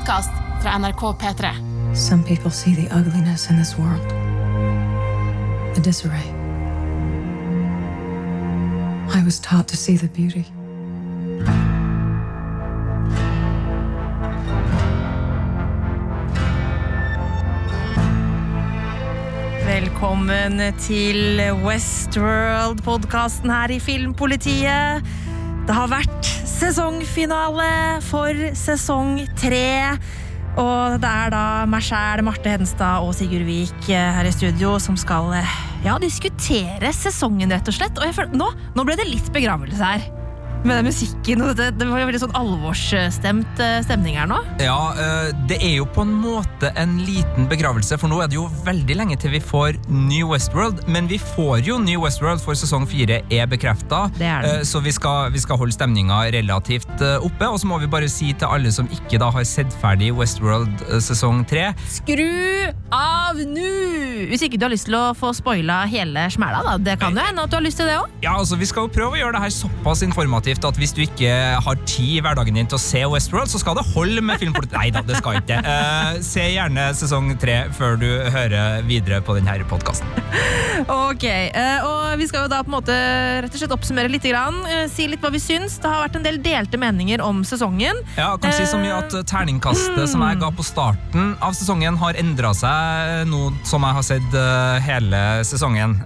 podkast fra NRK P3. Some people see the ugliness in this world, the disarray. I was taught to see the beauty. Velkommen til Westworld-podkasten her i Filmpolitiet. Det har vært sesongfinale for sesong tre. Og det er da meg sjæl, Marte Hedenstad og Sigurd Vik eh, her i studio som skal eh, ja, diskutere sesongen, rett og slett. Og føler, nå, nå ble det litt begravelse her. Med den musikken og det, det var jo veldig sånn alvorsstemt eh, stemning her nå. Ja, eh, det er jo på en måte en liten begravelse, for nå er det jo veldig lenge til vi får New Westworld. Men vi får jo New Westworld, for sesong fire er bekrefta. Det. Så vi skal, vi skal holde stemninga relativt eh, oppe. Og så må vi bare si til alle som ikke da har sett ferdig Westworld eh, sesong tre Skru av nå! Hvis ikke du har lyst til å få spoila hele smæla, da. Det kan jo hende at du har lyst til det òg. Ja, altså Vi skal jo prøve å gjøre det her såpass informativt at hvis du ikke har tid i hverdagen din til å se Westworld, så skal det holde med filmpolitikk. Nei da, det skal ikke. uh, se gjerne sesong tre før du hører videre på denne podkasten. Ok, Uh, og Vi skal jo da på en måte rett og slett oppsummere litt. Grann, uh, si litt hva vi syns. Det har vært en del delte meninger om sesongen. Ja, kan si så mye at Terningkastet som jeg ga på starten av sesongen, har endra seg nå som jeg har sett hele sesongen.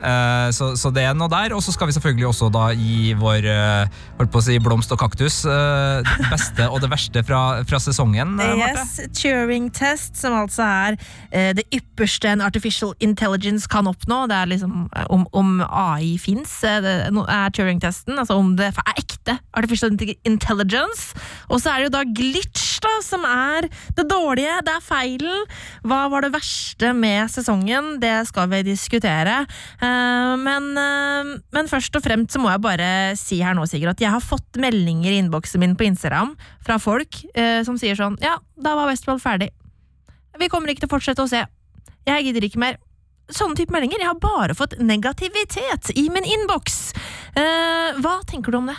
Så, så det er noe der. Og så skal vi selvfølgelig også da gi vår holdt på å si blomst og kaktus eh, det beste og det verste fra, fra sesongen. eh, Marte. Yes, Turing test, som altså er eh, det ypperste en artificial intelligence kan oppnå. Det er liksom om, om AI fins, er Turing-testen. Altså om det er ekte artificial intelligence. Og så er det jo da glitch, da, som er det dårlige. Det er feilen. Hva var det verste med sesongen? Det skal vi diskutere. Eh, men, eh, men først og fremst så må jeg bare si her nå, Sigurd, at jeg har fått meldinger i innboksen min på Instagram fra folk eh, som sier sånn Ja, da var Westfold ferdig. Vi kommer ikke til å fortsette å se. Jeg gidder ikke mer. Sånne type meldinger. Jeg har bare fått negativitet i min innboks. Eh, hva tenker du om det?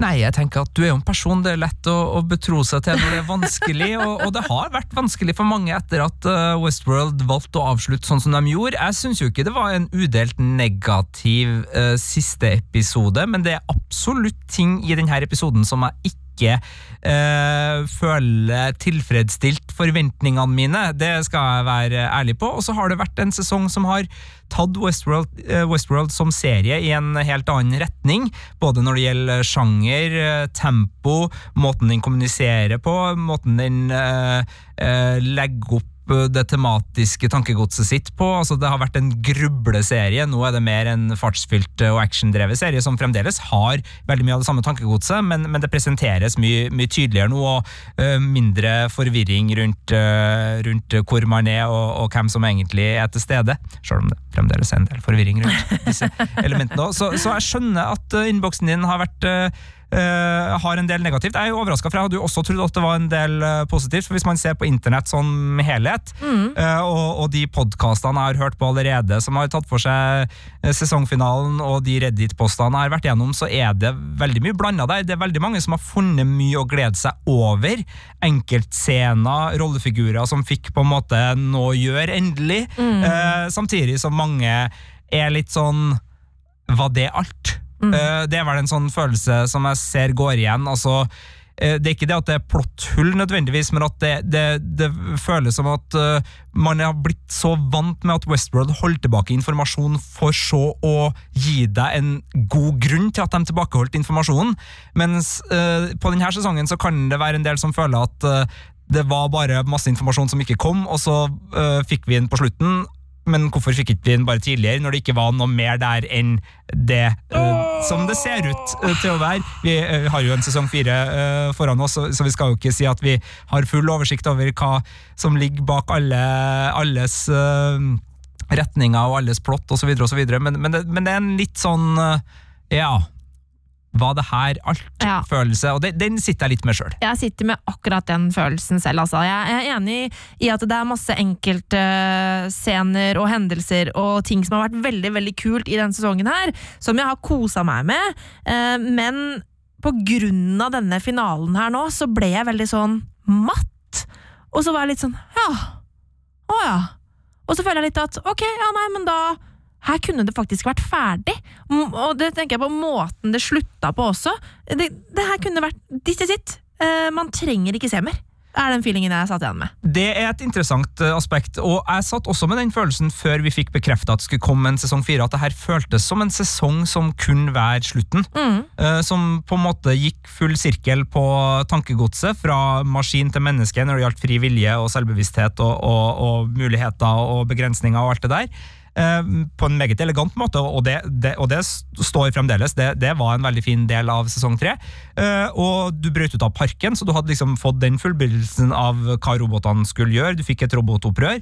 Nei, jeg tenker at du er jo en person det er lett å, å betro seg til når det er vanskelig, og, og det har vært vanskelig for mange etter at uh, Westworld valgte å avslutte sånn som de gjorde. Jeg syns jo ikke det var en udelt negativ uh, siste episode, men det er absolutt ting i denne episoden som jeg ikke uh, føler tilfredsstilt forventningene mine. Det skal jeg være ærlig på. Og så har det vært en sesong som har tatt Westworld, eh, Westworld som serie i en helt annen retning. Både når det gjelder sjanger, eh, tempo, måten den kommuniserer på, måten den eh, eh, legger opp eh, det tematiske tankegodset sitt på. Altså, det har vært en grubleserie. Nå er det mer en fartsfylt og actiondrevet serie som fremdeles har veldig mye av det samme tankegodset, men, men det presenteres mye, mye tydeligere nå, og uh, mindre forvirring rundt, uh, rundt hvor man er og, og hvem som egentlig er til stede. Selv om det fremdeles er en del forvirring rundt disse elementene. òg. Så, så jeg skjønner at eh, innboksen din har vært eh, har en del negativt. Jeg er jo overraska, for jeg hadde jo også trodd at det var en del uh, positivt. For hvis man ser på internett som helhet, eh, og, og de podkastene jeg har hørt på allerede, som har tatt for seg sesongfinalen, og de Reddit-postene jeg har vært gjennom, så er det veldig mye blanda der. Det er veldig mange som har funnet mye å glede seg over. Enkeltscener, rollefigurer som fikk på en måte noe å gjøre, endelig. Eh, samtidig som mange er litt sånn Var det alt? Eh, det er vel en sånn følelse som jeg ser går igjen. altså eh, det er ikke det at det er plotthull, nødvendigvis, men at det, det, det føles som at uh, man har blitt så vant med at Westworld holder tilbake informasjon for så å gi deg en god grunn til at de tilbakeholdt informasjonen. Mens uh, på denne sesongen så kan det være en del som føler at uh, det var bare masse informasjon som ikke kom, og så fikk vi den på slutten. Men hvorfor fikk ikke vi den bare tidligere, når det ikke var noe mer der enn det uh, som det ser ut uh, til å være? Vi uh, har jo en sesong fire foran oss, så, så vi skal jo ikke si at vi har full oversikt over hva som ligger bak alle, alles retninger og alles plott osv., men, men, det, men det er en litt sånn Ja, var det her alt-følelse? Og det, den sitter jeg litt med sjøl. Jeg sitter med akkurat den følelsen selv. Altså. Jeg er enig i at det er masse enkeltscener og hendelser og ting som har vært veldig veldig kult i denne sesongen, her, som jeg har kosa meg med. Eh, Men på grunn av denne finalen her nå, så ble jeg veldig sånn matt. Og så var jeg litt sånn ja, å ja. Og så føler jeg litt at ok, ja nei, men da her kunne det faktisk vært ferdig. Og det tenker jeg på måten det slutta på også. Det, det her kunne vært This is it. Eh, man trenger ikke se mer. Er den feelingen jeg satt igjen med. Det er et interessant eh, aspekt, og jeg satt også med den følelsen før vi fikk bekrefta at det skulle komme en sesong fire, at det her føltes som en sesong som kunne være slutten. Eh, som på en måte gikk full sirkel på tankegodset, fra maskin til menneske når det gjaldt fri vilje og selvbevissthet og, og, og muligheter og begrensninger og alt det der. Eh, På en meget elegant måte, og det, det, og det står fremdeles. Det, det var en veldig fin del av sesong tre. Eh, Og du brøt ut av parken, så du hadde liksom fått den fullbyrdelsen av hva robotene skulle gjøre. Du fikk et robotopprør.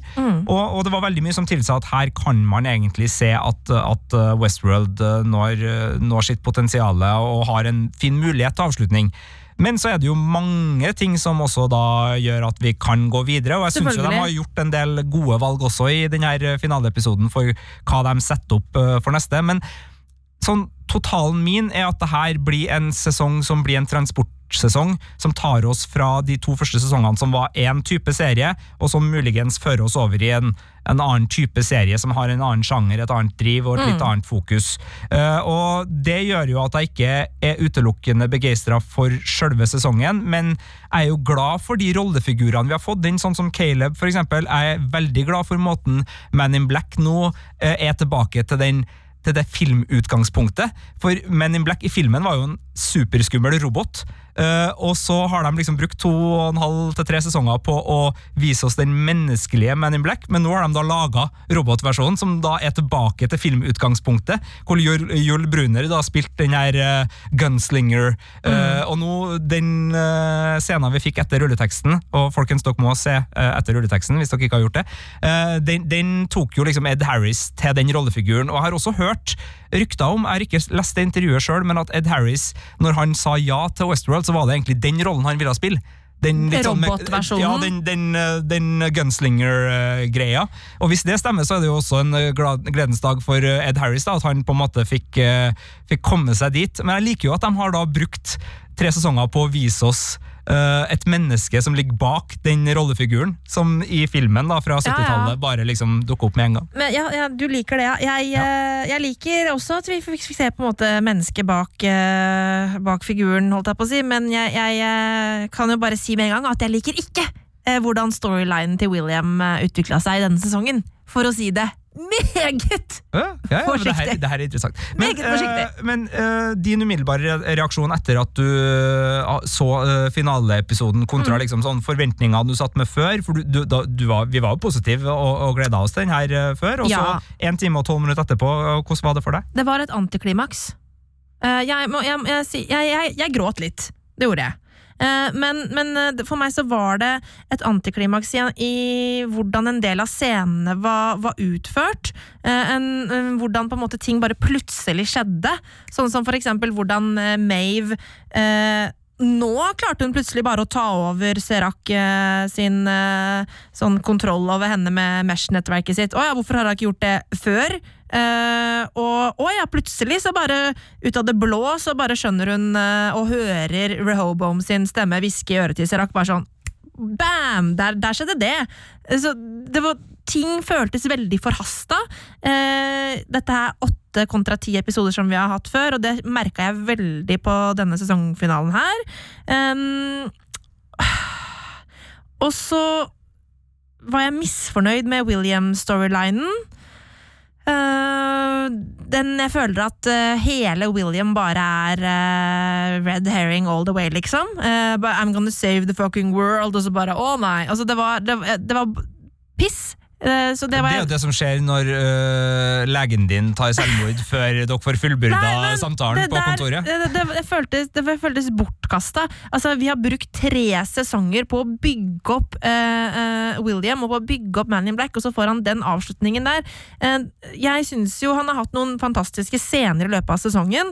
Og, og det var veldig mye som tilsa at her kan man egentlig se at, at eh, Westworld når, når sitt potensial og har en fin mulighet til avslutning. Men så er det jo mange ting som også da gjør at vi kan gå videre, og jeg syns de har gjort en del gode valg også i denne finaleepisoden for hva de setter opp eh, for neste. Men sånn, totalen min er at det her blir en sesong som blir en transportsesong, som tar oss fra de to første sesongene som var én type serie, og som muligens fører oss over i en, en annen type serie som har en annen sjanger, et annet driv og et litt annet fokus. Uh, og det gjør jo at jeg ikke er utelukkende begeistra for sjølve sesongen, men jeg er jo glad for de rollefigurene vi har fått inn, sånn som Caleb eksempel. Jeg er veldig glad for måten Man in Black nå uh, er tilbake til den til det filmutgangspunktet. For Men in Black i filmen var jo en superskummel robot. Uh, og så har de liksom brukt to og en halv til tre sesonger på å vise oss den menneskelige Man in Black, men nå har de da laga robotversjonen, som da er tilbake til filmutgangspunktet, hvor Jul, Jul Brunner da spilte den her uh, gunslinger. eh, og nå, den scenen vi fikk etter rulleteksten, og folkens, dere må se etter rulleteksten hvis dere ikke har gjort det, den, den tok jo liksom Ed Harris til den rollefiguren. Og jeg har også hørt rykter om, jeg har ikke lest det intervjuet sjøl, men at Ed Harris, når han sa ja til Westworld, så var det egentlig den rollen han ville spille. Den sånn- Robotversjonen? Ja, den, den, eh, den gunslinger-greia. Og hvis det stemmer, så er det jo også en eh, gledens dag for eh, Ed Harris, da, at han på en måte fikk, fikk komme seg dit. Men jeg liker jo at de har da brukt tre sesonger på å vise oss et menneske som ligger bak den rollefiguren, som i filmen da fra 70-tallet bare liksom dukker opp med en gang. Men ja, ja, du liker det, ja. Jeg, eh, jeg liker også at vi fikk se på en måte mennesket bak, eh, bak figuren, holdt jeg på å si, men jeg, jeg eh, kan jo bare si med en gang at jeg liker ikke eh, hvordan storylinen til William utvikla seg i denne sesongen. For å si det meget! Ja, ja, forsiktig. det, her, det her er interessant. Forsiktig. eh, men uh, din umiddelbare reaksjon etter at du uh, så finaleepisoden, kontra Mm. liksom sånn forventningene du satt med før? For du, du, da, du var, vi var jo positive og, og gleda oss til den her før, og Ja. så en time og tolv minutter etterpå, hvordan var det for deg? Det var et antiklimaks. Jeg, jeg, jeg, jeg gråt litt. Det gjorde jeg. Eh, men, men eh, for meg så var det et antiklimaks i, hvordan en del av scenene var, var utført. Eh, en, hvordan på en måte ting bare plutselig skjedde. Sånn som for eksempel hvordan Mave eh, nå klarte hun plutselig bare å ta over Serac eh, sin eh, sånn kontroll over henne med Mesh-nettverket sitt. Å ja, hvorfor har hun ikke gjort det før? Eh, og å ja, plutselig så bare ut av det blå så bare skjønner hun uh, og hører Rehobom sin stemme hviske i øret til Serak, Bare sånn bam! Der, der skjedde det. Eh, Så det var, ting føltes veldig forhasta. Uh, dette er åtte kontra ti episoder som vi har hatt før, og det merka jeg veldig på denne sesongfinalen her. Um, og så var jeg misfornøyd med William-storylinen. Eh, den jeg føler at eh, hele William bare er eh, red herring all the way, liksom. I'm gonna save the fucking world, og så bare å nei. Altså, det var, det, det var piss. Eh, så det Det er jo det som skjer når øh, legen din tar selvmord før dere får fullbyrda Nei, men samtalen det på der- kontoret. Det, det, det, føltes, det føltes bortkasta. Altså, vi har brukt tre sesonger på å bygge opp eh, William og på å bygge opp Man in Black, og så får han den avslutningen der. Jeg syns jo han har hatt noen fantastiske scener i løpet av sesongen.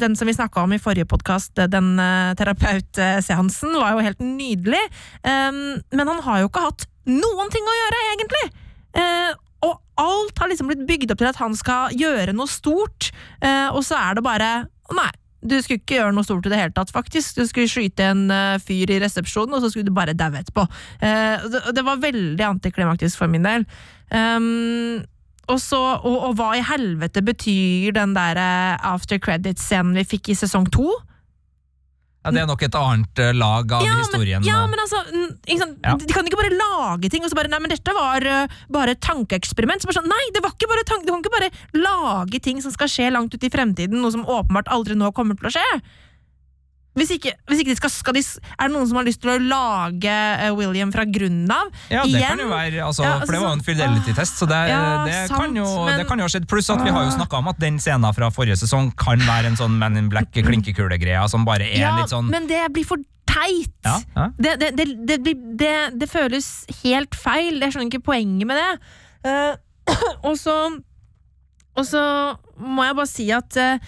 Den som vi snakka om i forrige podkast, den uh, terapeutseansen, var jo helt nydelig. Men han har jo ikke hatt noen ting å gjøre, egentlig! Eh, og alt har liksom blitt bygd opp til at han skal gjøre noe stort, eh, og så er det bare nei, Du skulle ikke gjøre noe stort i det hele tatt, faktisk. Du skulle skyte en uh, fyr i resepsjonen, og så skulle du bare daue etterpå. Eh, det, det var veldig antiklimaktisk for min del. Um, og, så, og, og hva i helvete betyr den der eh, after credits-scenen vi fikk i sesong to? Ja, det er nok et annet eh, lag av historien. Men, ja, eh. men altså, sant? Ja. De kan ikke bare lage ting og så bare Nei, men dette var uh, bare et tankeeksperiment. Sånn, nei, det var ikke bare tanke, Du kan ikke bare lage ting som skal skje langt ut i fremtiden, noe som åpenbart aldri nå kommer til å skje. Hvis ikke, hvis ikke de skal, skal de, Er det noen som har lyst til å lage eh, William fra grunnen av? Ja, det Igjen? kan jo være, altså, Ja, altså for det var jo en sånn- fidelity-test, så det, Ja, det, sant, kan jo, men- det kan jo ha skjedd. Pluss at vi har jo snakka om at den scenen fra forrige sesong kan være en sånn Man in Black-klinkekule-greia som bare er Ja, litt sånn men det blir for teit! Det, det føles helt feil. Jeg skjønner ikke poenget med det. Uh, og så Og så må jeg bare si at uh,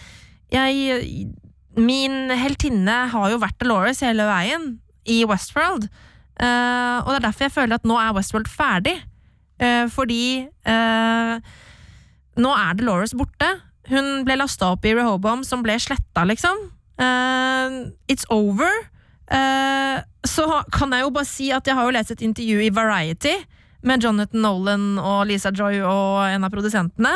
jeg Min heltinne har jo vært Dolores hele veien i Westworld. Uh, og det er derfor jeg føler at nå er Westworld ferdig. Uh, fordi uh, nå er Dolores borte. Hun ble lasta opp i Rehoboam, som ble sletta, liksom. It's over. Så kan jeg jo bare si at jeg har jo lest et intervju i Variety med Jonathan Nolan og Lisa Joy og en av produsentene.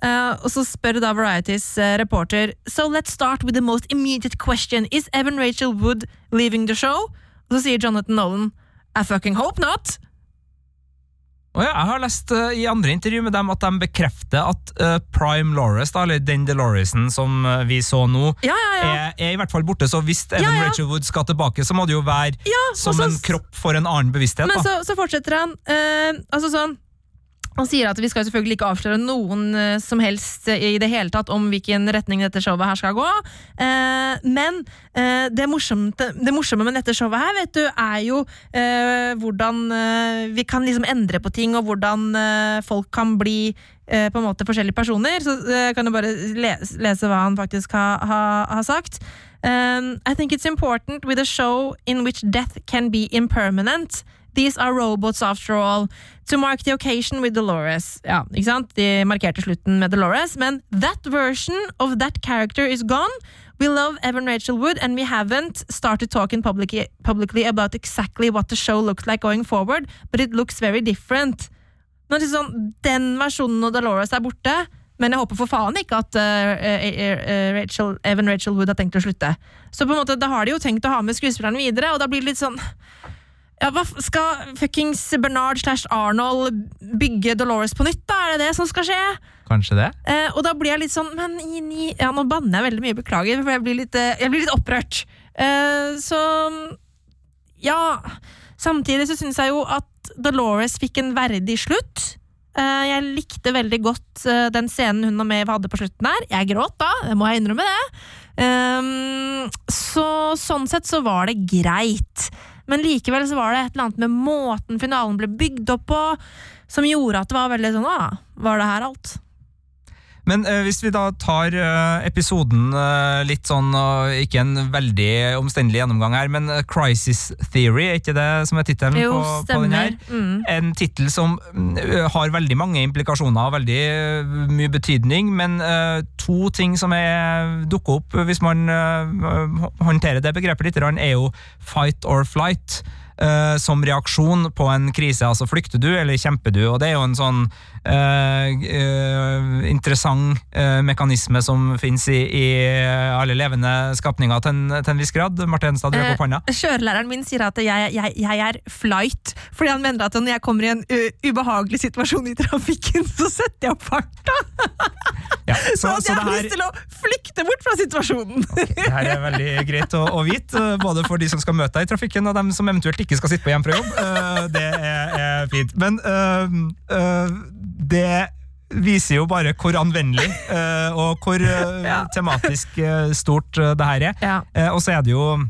Eh, og så spør da Varieties uh, reporter So let's start with the most immediate question. Is Evan Rachel Wood leaving the show? Og så sier Jonathan Nolan I fucking hope not. Og ja, jeg har lest uh, i andre intervju med dem at de bekrefter at uh, Prime Lores, da, eller den Doloresen som uh, vi så nå, Ja, ja, ja. er, er i hvert fall borte. Så hvis Evan. Rachel Wood skal tilbake, så må det jo være som så- en kropp for en annen bevissthet. Men så, så fortsetter han. altså sånn han sier at vi skal selvfølgelig ikke avsløre noen eh, som helst eh, i det hele tatt om hvilken retning dette showet her skal gå. Eh, men det, morsomme, det morsomme med dette showet her, vet du, er jo hvordan vi kan liksom endre på ting, og hvordan folk kan bli på en måte forskjellige personer. Så kan du bare lese, lese hva han faktisk har ha, har sagt. I think it's important with a show in which death can be impermanent. These are robots after all. To mark the occasion with Dolores. Ja, ikke sant? De markerte slutten med Dolores, men that version of that character is gone. We love Evan Rachel Wood, and we haven't started talking publicly, publicly about exactly what the show looks like going forward, but it looks very different. Nå er det sånn, Den versjonen av Dolores er borte, men jeg håper for faen ikke at uh, Rachel, Evan Rachel Wood har tenkt å slutte. Så på en måte, da har de jo tenkt å ha med skuespilleren videre, og da blir det litt sånn ja, hva Skal fuckings Bernard slash Arnold bygge Dolores på nytt, da? Er det det som skal skje? Kanskje det? Eh, og da blir jeg litt sånn Men ja, nå banner jeg veldig mye, beklager, for jeg blir litt, eh, jeg blir litt opprørt. Eh, så Ja. Samtidig så syns jeg jo at Dolores fikk en verdig slutt. Eh, jeg likte veldig godt eh, den scenen hun og Maeve hadde på slutten her. Jeg gråt da, det må jeg innrømme det. Så sånn sett så var det greit. Men likevel så var det et eller annet med måten finalen ble bygd opp på, som gjorde at det var veldig sånn ah, var det her alt? Men eh, hvis vi da tar eh, episoden eh, litt sånn, og ikke en veldig omstendelig gjennomgang her, men eh, Crisis Theory, er ikke det som er tittelen på, på den her? Mm. En tittel som mm, har veldig mange implikasjoner og veldig mye betydning, men to ting som er dukker opp hvis man håndterer det begrepet litt, er jo fight or flight. som reaksjon på en krise, altså flykter du eller kjemper du? Og det er jo en sånn interessant eh, mekanisme som finnes i, i alle levende skapninger til en, til en viss grad. Martin Stad, du er på panna. Eh, Kjørelæreren min sier at jeg, jeg, jeg er flight, fordi han mener at når jeg kommer i en ubehagelig situasjon i trafikken, så setter jeg opp farta! Ja, Så, så, at så jeg det har lyst til å flykte bort fra situasjonen! Det her er veldig greit å, å vite, eh, både for de som skal møte deg i trafikken, og dem som eventuelt ikke skal sitte på hjem fra jobb. Eh, Det er, er fint. Men eh, eh, det viser jo bare hvor anvendelig uh, og hvor uh, Ja. tematisk uh, stort det her er. Ja. Og så er det jo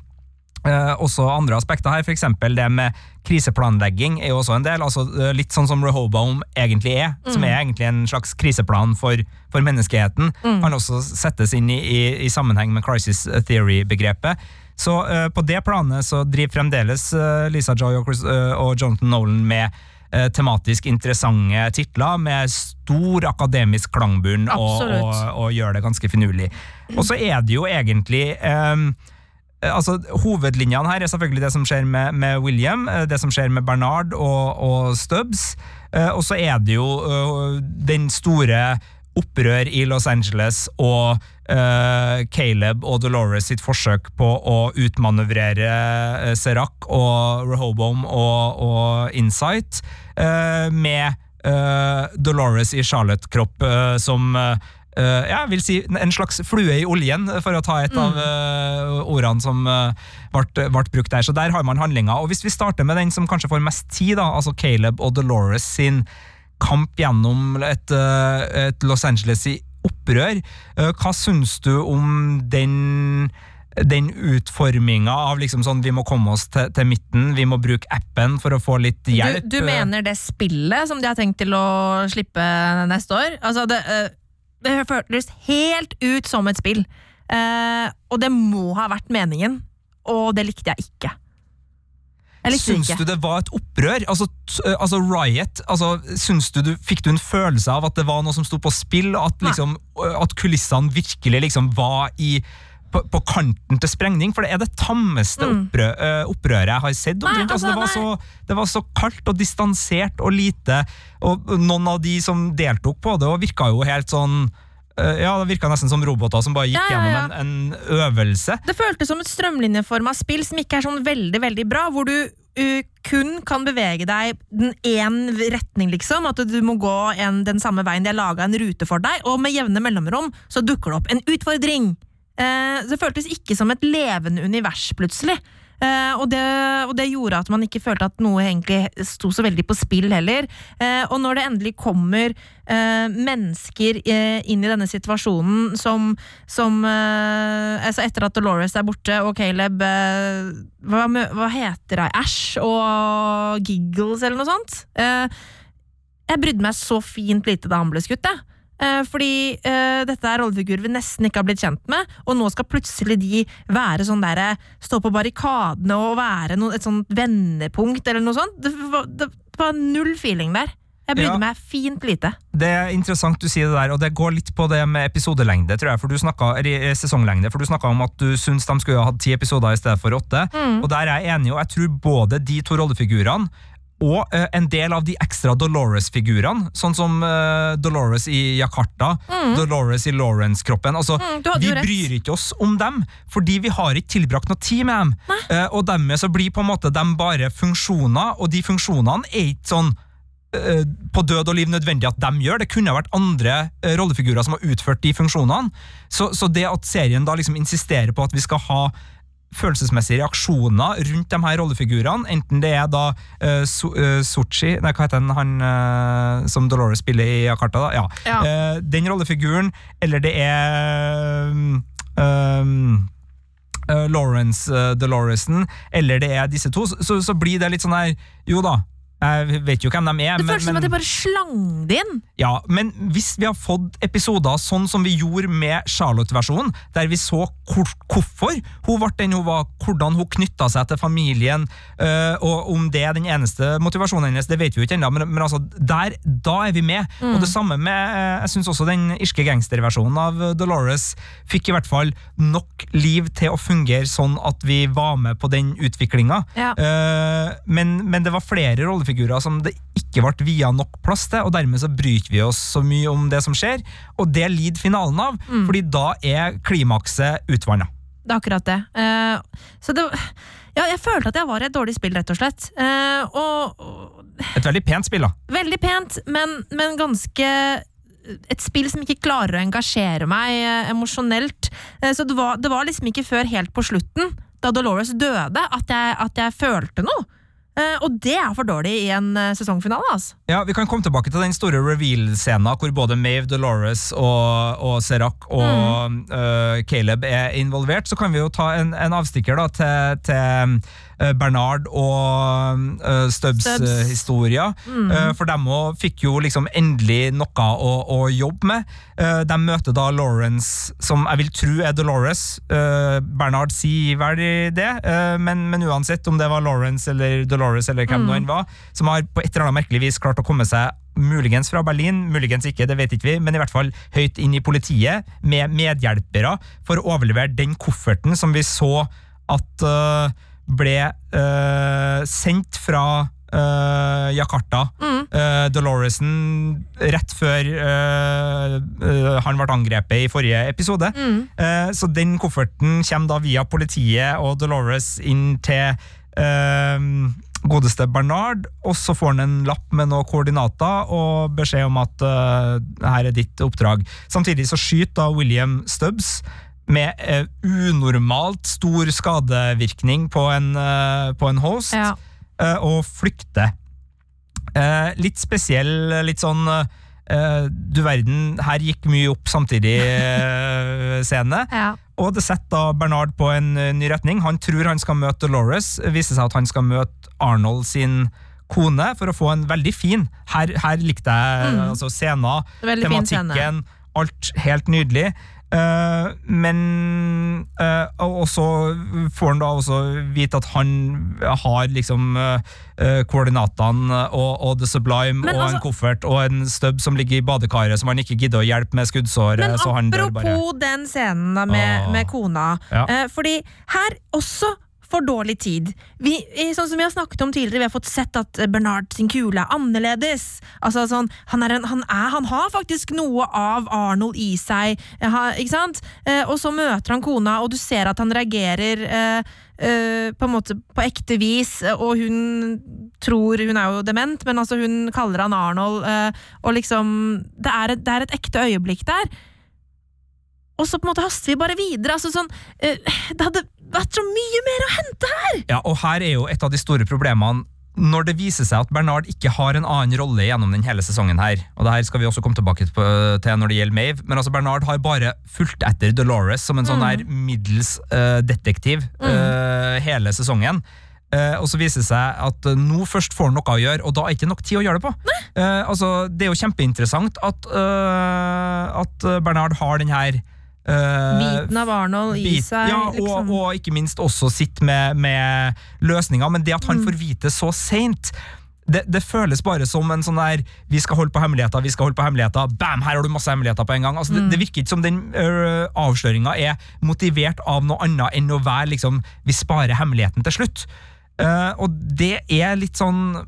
også andre aspekter her, f.eks. det med kriseplanlegging er jo også en del. altså Litt sånn som Rehoboam egentlig er, som er egentlig en slags kriseplan for, for menneskeheten, kan også settes inn i, i, i sammenheng med crisis theory-begrepet. Så på det planet så driver fremdeles Lisa Joy og, Chris, og Jonathan Nolan med tematisk interessante titler med stor akademisk klangbunn og, og, og gjør det ganske finurlig. Og så er det jo egentlig um, altså, Hovedlinjene her er selvfølgelig det som skjer med, med William, eh, det som skjer med Bernard og, og Stubbs, uh, og så er det jo uh, den store opprør i Los Angeles og uh, Caleb og Dolores sitt forsøk på å utmanøvrere uh, Serac og Rehoboam og, og Insight, uh, med uh, Dolores i Charlotte-kropp eh, som Uh, ja, jeg vil si en slags flue i oljen, for å ta et av uh, ordene som eh, ble, ble brukt der. Så der har man handlinga. Og hvis vi starter med den som kanskje får mest tid, da, altså Caleb og Dolores sin kamp gjennom et, eh, et Los Angeles i opprør, eh, hva syns du om den den utforminga av liksom sånn vi må komme oss til, til midten, vi må bruke appen for å få litt hjelp. Du, du mener det spillet som de har tenkt til å slippe neste år? Altså, det, eh, det føltes helt ut som et spill. Og det må ha vært meningen, og det likte jeg ikke. Syns du det var et opprør? Altså, eh, altså Riot, altså, du, du, fikk du en følelse av at det var noe som sto på spill? At, liksom, øh, at kulissene virkelig liksom var i på, på kanten til sprengning, for det er det tammeste opprø, øh, opprøret jeg har sett. Mm. Nei, altså, det, var altså, så, det var så kaldt og distansert og lite, og noen av de som deltok på det, virka jo helt sånn ja, Det virka nesten som roboter som bare gikk Ja, ja, ja. gjennom en, en øvelse. Det føltes som et strømlinjeforma spill som ikke er sånn veldig veldig bra, hvor du uh, kun kan bevege deg den én retning, liksom. At du må gå en, den samme veien. De har laga en rute for deg, og med jevne mellomrom så dukker det opp en utfordring. Uh, det føltes ikke som et levende univers, plutselig. Eh, og, det, og det gjorde at man ikke følte at noe egentlig sto så veldig på spill heller. Eh, og når det endelig kommer eh, mennesker inn i denne situasjonen som, som altså Etter at Dolores er borte, og Caleb hva, hva heter hun? Ash og Giggles, eller noe sånt? Jeg brydde meg så fint lite da han ble skutt, jeg. Eh, fordi eh, dette er rollefigurer vi nesten ikke har blitt kjent med, og nå skal plutselig de være sånn derre Stå på barrikadene og være noe, et sånt vendepunkt, eller noe sånt. Det var, det var null feeling der. Jeg brydde Ja. meg fint lite. Det er interessant du sier det der, og det går litt på det med episodelengde, tror jeg, for du snakket, eh, sesonglengde, for du snakka om at du syns de skulle ha hatt ti episoder i stedet for åtte. Og der er jeg enig, og jeg tror både de to rollefigurene og eh, en del av de ekstra Dolores-figurene, sånn som eh, Dolores i Jakarta, Dolores i Lawrence-kroppen. Altså, Mm, vi bryr ikke oss om dem, fordi vi har ikke tilbrakt noe tid med dem. Eh, og dermed så blir på en måte de bare funksjoner, og de funksjonene er ikke sånn eh, på død og liv nødvendig at de gjør. Det kunne vært andre eh, rollefigurer som har utført de funksjonene. Så, så det at serien da liksom insisterer på at vi skal ha følelsesmessige reaksjoner rundt de her rollefigurene, enten det er da uh, so, uh, Sochi Nei, hva heter han, han uh, som Dolores spiller i Jakarta? da? Ja. Ja. Den rollefiguren, eller det er um, Lawrence uh, Doloresen, eller det er disse to, så, så blir det litt sånn her Jo da, jeg vet jo hvem de er, Det føles som at de bare slang det inn. ja, men hvis vi har fått episoder sånn som vi gjorde med Charlotte-versjonen, der vi så hvor, hvorfor hun ble den hun var, hvordan hun knytta seg til familien, øh, og om det er den eneste motivasjonen hennes, det vet vi jo ikke ennå, men, men altså, der, da er vi med. Og det samme med øh, Jeg syns også den irske gangsterversjonen av Dolores fikk i hvert fall nok liv til å fungere sånn at vi var med på den utviklinga. Ja. Uh, men, men det var flere rollefigurer som det ikke ble via nok plass til, og dermed så bryter vi oss så mye om det som skjer, og det lider finalen av, fordi da er klimakset utvanna. Det er akkurat det. Uh, så det Ja, jeg følte at jeg var i et dårlig spill, rett og slett. Uh, og, og Et veldig pent spill, da. Veldig pent, men, men ganske et spill som ikke klarer å engasjere meg eh, emosjonelt. Eh, så det var, det var liksom ikke før helt på slutten, da Dolores døde, at jeg, at jeg følte noe. Eh, og det er for dårlig i en eh, sesongfinale, altså. Ja, Vi kan komme tilbake til den store reveal-scenen hvor både Mave, Dolores og, og Serac og øh, Caleb er involvert. Så kan vi jo ta en, en avstikker da til, til Bernard og uh, Stubbs Stubbs. eh, historier. Eh, for dem òg fikk jo liksom endelig noe å, å jobbe med. Eh, de møter da Lawrence, som jeg vil tro er Dolores. Eh, Bernard sier vel det, eh, men, men uansett om det var Lawrence eller Dolores eller hvem det var, som har på et eller annet merkelig vis klart å komme seg Muligens fra Berlin, muligens ikke, det vet ikke vi, men i hvert fall høyt inn i politiet, med medhjelpere, for å overlevere den kofferten som vi så at øh, ble uh, sendt fra uh, Jakarta. Uh, Doloresen rett før han ble angrepet i forrige episode. Eh, så den kofferten kommer da via politiet og Dolores inn til godeste Bernard, og så får han en lapp med noen koordinater og beskjed om at uh, her er ditt oppdrag. Samtidig så skyter da William Stubbs med eh, unormalt stor skadevirkning på en, eh, på en host, Ja. eh, og flykter. Eh, litt spesiell, litt sånn eh, Du verden, her gikk mye opp samtidig eh, scene. Ja. Og det setter da Bernard på en ny retning. Han tror han skal møte Dolores. Viser seg at han skal møte Arnold sin kone for å få en veldig fin Her, her likte jeg altså scener, tematikken. Scene. alt helt nydelig. Eh, men uh, Og så får han da også vite at han har liksom eh, koordinatene og, og The Sublime Men og altså- en koffert og en stubb som ligger i badekaret, som han ikke gidder å hjelpe med skuddsåret. Men apropos den scenen da med, Åh. med kona. Ja. Fordi her også for dårlig tid. Vi, sånn som vi har snakket om tidligere, vi har fått sett at Bernard sin kule er annerledes. Altså sånn, han, er en, han, er, han har faktisk noe av Arnold i seg, eh, ikke sant? Eh, og så møter han kona, og du ser at han reagerer eh, eh, på en måte på ekte vis, eh, og hun tror Hun er jo dement, men altså hun kaller han Arnold, uh, og liksom det er, et, det er et ekte øyeblikk der. Og så på en måte haster vi bare videre. Altså sånn, uh, det hadde vært så mye mer å hente her! Ja, og her er jo et av de store problemene når det viser seg at Bernard ikke har en annen rolle gjennom den hele sesongen her, og det her skal vi også komme tilbake til når det gjelder Mave, men altså Bernard har bare fulgt etter Dolores som en sånn der middels uh, detektiv eh, hele sesongen. Uh, og så viser det seg at uh, nå først får han noe å gjøre, og da er ikke nok tid å gjøre det på. Uh, altså, det er jo kjempeinteressant at, eh, at Bernard har den her eh, Biten av Arnold i bit- seg. Ja, og, liksom. og ikke minst også sitte med, med løsninger, men det at Mm. han får vite så seint det, det føles bare som en sånn der Vi skal holde på hemmeligheter, vi skal holde på hemmeligheter. Bam, her har du masse hemmeligheter på en gang. Altså, Mm. det, det virker ikke som den øh, avsløringa er motivert av noe annet enn å være liksom Vi sparer hemmeligheten til slutt. Uh, og det er litt sånn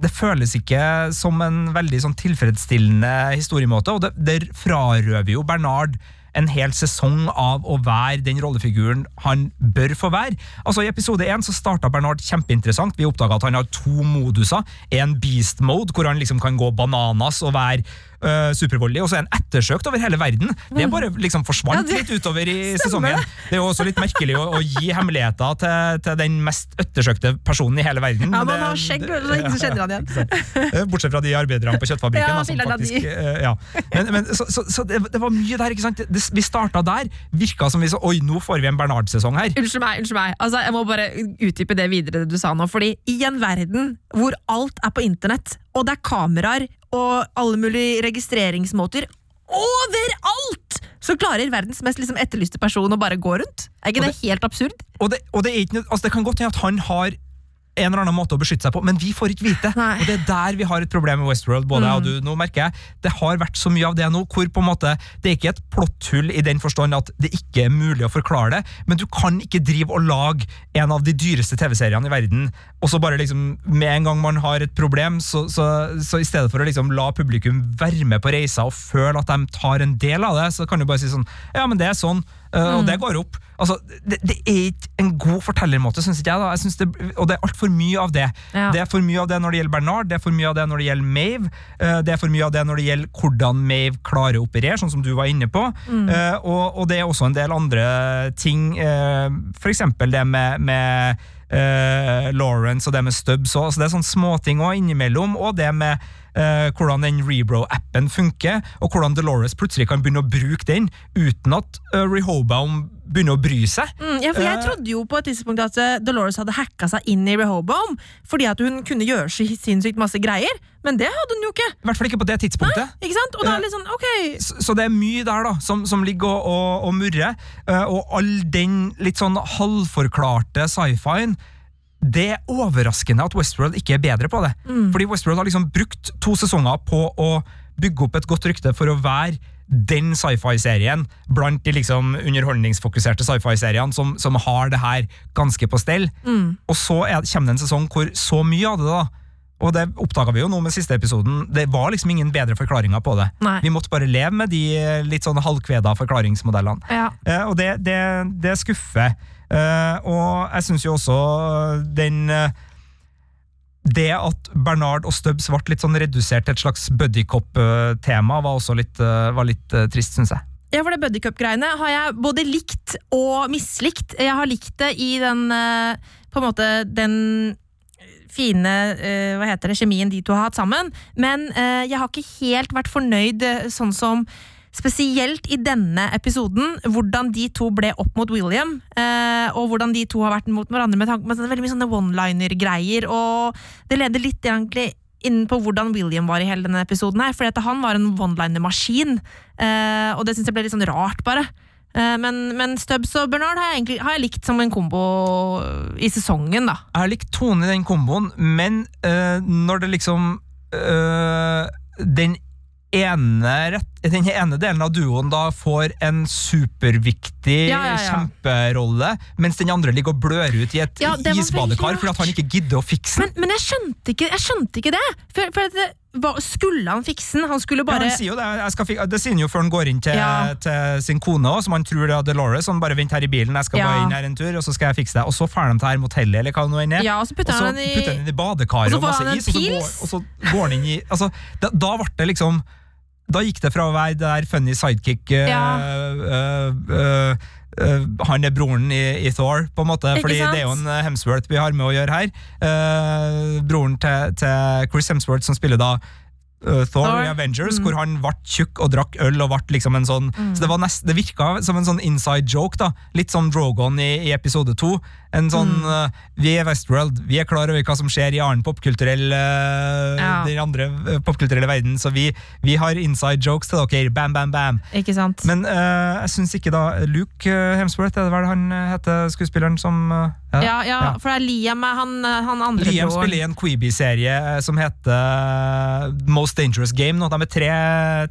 det føles ikke som en veldig sånn tilfredsstillende historiemåte, og det, det frarøver jo Bernard en hel sesong av å være den rollefiguren han bør få være. Altså I episode én starta Bernard kjempeinteressant. Vi oppdaga at han har to moduser. En beast mode, hvor han liksom kan gå bananas og være øh, supervoldelig, og så er han ettersøkt over hele verden. Det bare liksom forsvant Ja, det- litt utover i sesongen. Det er jo også litt merkelig å, å gi hemmeligheter til, til den mest ettersøkte personen i hele verden. Ja, man har skjegg, og så ikke kjenner han igjen. Eh, Bortsett fra de arbeiderne på kjøttfabrikken. Ja, da, som faktisk, eh, ja. Men, men, så så, så det, det var mye der. ikke sant? Det, vi starta der. Virka som vi så Oi, nå får vi en Bernard-sesong her. Unnskyld meg, unnskyld meg. Altså, jeg må bare utdype det videre det du sa nå. Fordi i en verden hvor alt er på internett, og det er kameraer og alle mulige registreringsmåter overalt, så klarer verdens mest liksom, etterlyste person å bare gå rundt. Er ikke det, det, helt absurd? Og det, og det, ikke, altså det kan godt hende at han har en eller annen måte å beskytte seg på, men vi får ikke vite. Nei. Og det er der vi har et problem med Westworld. både jeg og du, nå merker jeg, Det har vært så mye av det nå, hvor på en måte, det er ikke et plotthull i den forstand at det ikke er mulig å forklare det, men du kan ikke drive og lage en av de dyreste TV-seriene i verden, og så bare liksom, med en gang man har et problem, så, så, så i stedet for å liksom la publikum være med på reisa og føle at de tar en del av det, så kan du bare si sånn, ja, men det er sånn, Uh, Og det går opp. Altså, det, det er ikke en god fortellermåte, syns ikke jeg. da. jeg synes det, og det er altfor mye av det. Ja. Det er for mye av det når det gjelder Bernard, det er for mye av det når det gjelder Mave, uh, det er for mye av det når det gjelder hvordan Mave klarer å operere, sånn som du var inne på. Uh, og, og det er også en del andre ting, uh, for eksempel det med, med Lawrence og det med Stubbs. òg. Altså det er sånne småting òg innimellom, og det med eh, hvordan den Rebro-appen funker, og hvordan Dolores plutselig kan begynne å bruke den uten at uh, Rehoboam begynner å bry seg. Mm, ja, for Jeg Eh. trodde jo på et tidspunkt at eh, Dolores hadde hacka seg inn i Rehoboam fordi at hun kunne gjøre så sinnssykt masse greier, men det hadde hun jo ikke. I hvert fall ikke på det tidspunktet. Ikke sant? Og da er det litt sånn, ok Så, så det er mye der da, som, som ligger og, og, og murrer, og all den litt sånn halvforklarte sci-fien, det er overraskende at Westworld ikke er bedre på det. Fordi Westworld har liksom brukt to sesonger på å bygge opp et godt rykte for å være den sci-fi-serien blant de liksom underholdningsfokuserte sci-fi-seriene som, som har det her ganske på stell. Og så er, kommer det en sesong hvor så mye av det da, og det oppdaga vi jo nå med siste episoden, det var liksom ingen bedre forklaringer på det. Nei. Vi måtte bare leve med de litt sånn halvkveda forklaringsmodellene. Ja. Eh, og det, det, det skuffer. Eh, og jeg syns jo også den eh, Det at Bernard og Stubbs ble litt sånn redusert til et slags buddycop-tema, var også litt, eh, var litt eh, trist, syns jeg. Ja, for det buddycup-greiene har jeg både likt og mislikt. Jeg har likt det i den eh, På en måte den fine eh, hva heter det, kjemien de to har hatt sammen. Men eh, jeg har ikke helt vært fornøyd eh, sånn som Spesielt i denne episoden, hvordan de to ble opp mot William. Eh, og hvordan de to har vært mot hverandre med tanke på veldig mye sånne one-liner-greier. Og det leder litt egentlig inn på hvordan William var i hele denne episoden. her, for Han var en one-liner-maskin, eh, og det syns jeg ble litt sånn rart, bare. Eh, men, men Stubbs og Bernard har jeg, egentlig, har jeg likt som en kombo i sesongen, da. Jeg har likt tonen i den komboen, men øh, når det liksom øh, Den ene rett, den ene delen av duoen da får en superviktig Ja, ja, ja. kjemperolle, mens den andre ligger og blør ut i et isbadekar fordi han ikke gidder å fikse den. Men, men jeg, skjønte ikke, jeg skjønte ikke det! For, for det, hva, skulle han fikse den? Han skulle Ja, bare han sier jo det, jeg skal fik det sier han jo før han går inn til, Ja. til sin kone, også, som han tror det er Dolores. Han bare vent her i bilen, jeg skal Ja. bare inn her en tur, og så skal jeg fikse det. Og så drar de til her motellet, eller hva det nå enn er. Ja, og så putter han den i- i badekaret Og og, masse is, og så, går, og så går han inn i altså, da, da ble det liksom Da gikk det fra å være det der funny sidekick eh, Ja. uh, uh, Han er broren i, i Thor, på en måte. Ikke Fordi sant? det er jo en Hemsworth vi har med å gjøre her. Broren til, til Chris Hemsworth, som spiller da eh, Thor, i Avengers, hvor han ble tjukk og drakk øl og ble liksom en sånn Så det, var nest, det virka som en sånn inside joke, da. Litt som Drogon i, i episode to. En sånn eh, Vi er Westworld, vi er klar over hva som skjer i annen popkulturell uh, Ja. Den andre popkulturelle verden, så vi, vi har inside jokes til dere. Bam, bam, bam. Ikke sant? Men jeg syns ikke da Luke Hemsworth, er det vel han heter, skuespilleren som ja, ja, for det er Liam er han, han andre Liam broren. spiller i en Queeby-serie eh, som heter eh, Most Dangerous Game. Nå. De er tre,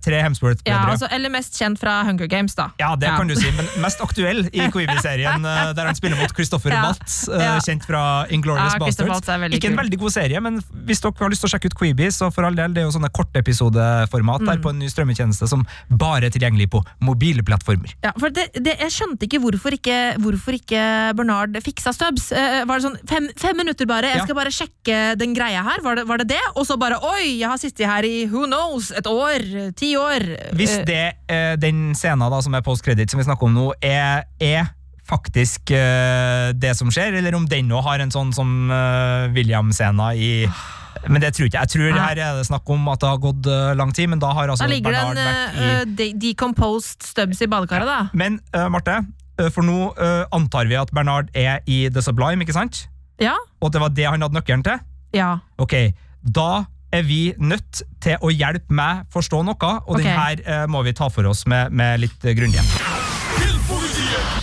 tre Ja, Hemsworth-brødre. altså, eller mest kjent fra Hunger Games, da. Ja, det Ja. kan du si, men mest aktuell i Queeby-serien, eh, der han spiller mot Christopher Ja. Waltz, eh, Ja. kjent fra Inglorious Ja, Bastards. Ikke en veldig god serie, men hvis dere har lyst til å sjekke ut Queeby, så for all del, det er jo sånne kortepisodeformat Mm. der på en ny strømmetjeneste som bare er tilgjengelig på mobile plattformer. Ja, for det, det, Jeg skjønte ikke hvorfor ikke, hvorfor ikke Bernard fiksa Stubbs. Eh, var det sånn fem, fem minutter bare, jeg Ja. skal bare sjekke den greia her, var det var det? det? Og så bare oi, jeg har sittet her i who knows, et år, ti år. Hvis Eh, det, eh, den scenen da, som er post-credit, som vi snakker om nå, er, er faktisk eh, det som skjer, eller om den nå har en sånn som uh, William-scena i Men det tror ikke. Jeg tror her er det snakk om at det har gått eh, lang tid, men da har altså Da ligger Bernard en vært i eh, decomposed stubs i badekaret, da. Men uh, Marte, eh, for nå eh, antar vi at Bernard er i The Sublime, ikke sant? Ja? Og at det var det han hadde nøkkelen til? Ja. Ok, da er vi nødt til å hjelpe meg forstå noe, og okay. den her eh, må vi ta for oss med, med litt grundighet.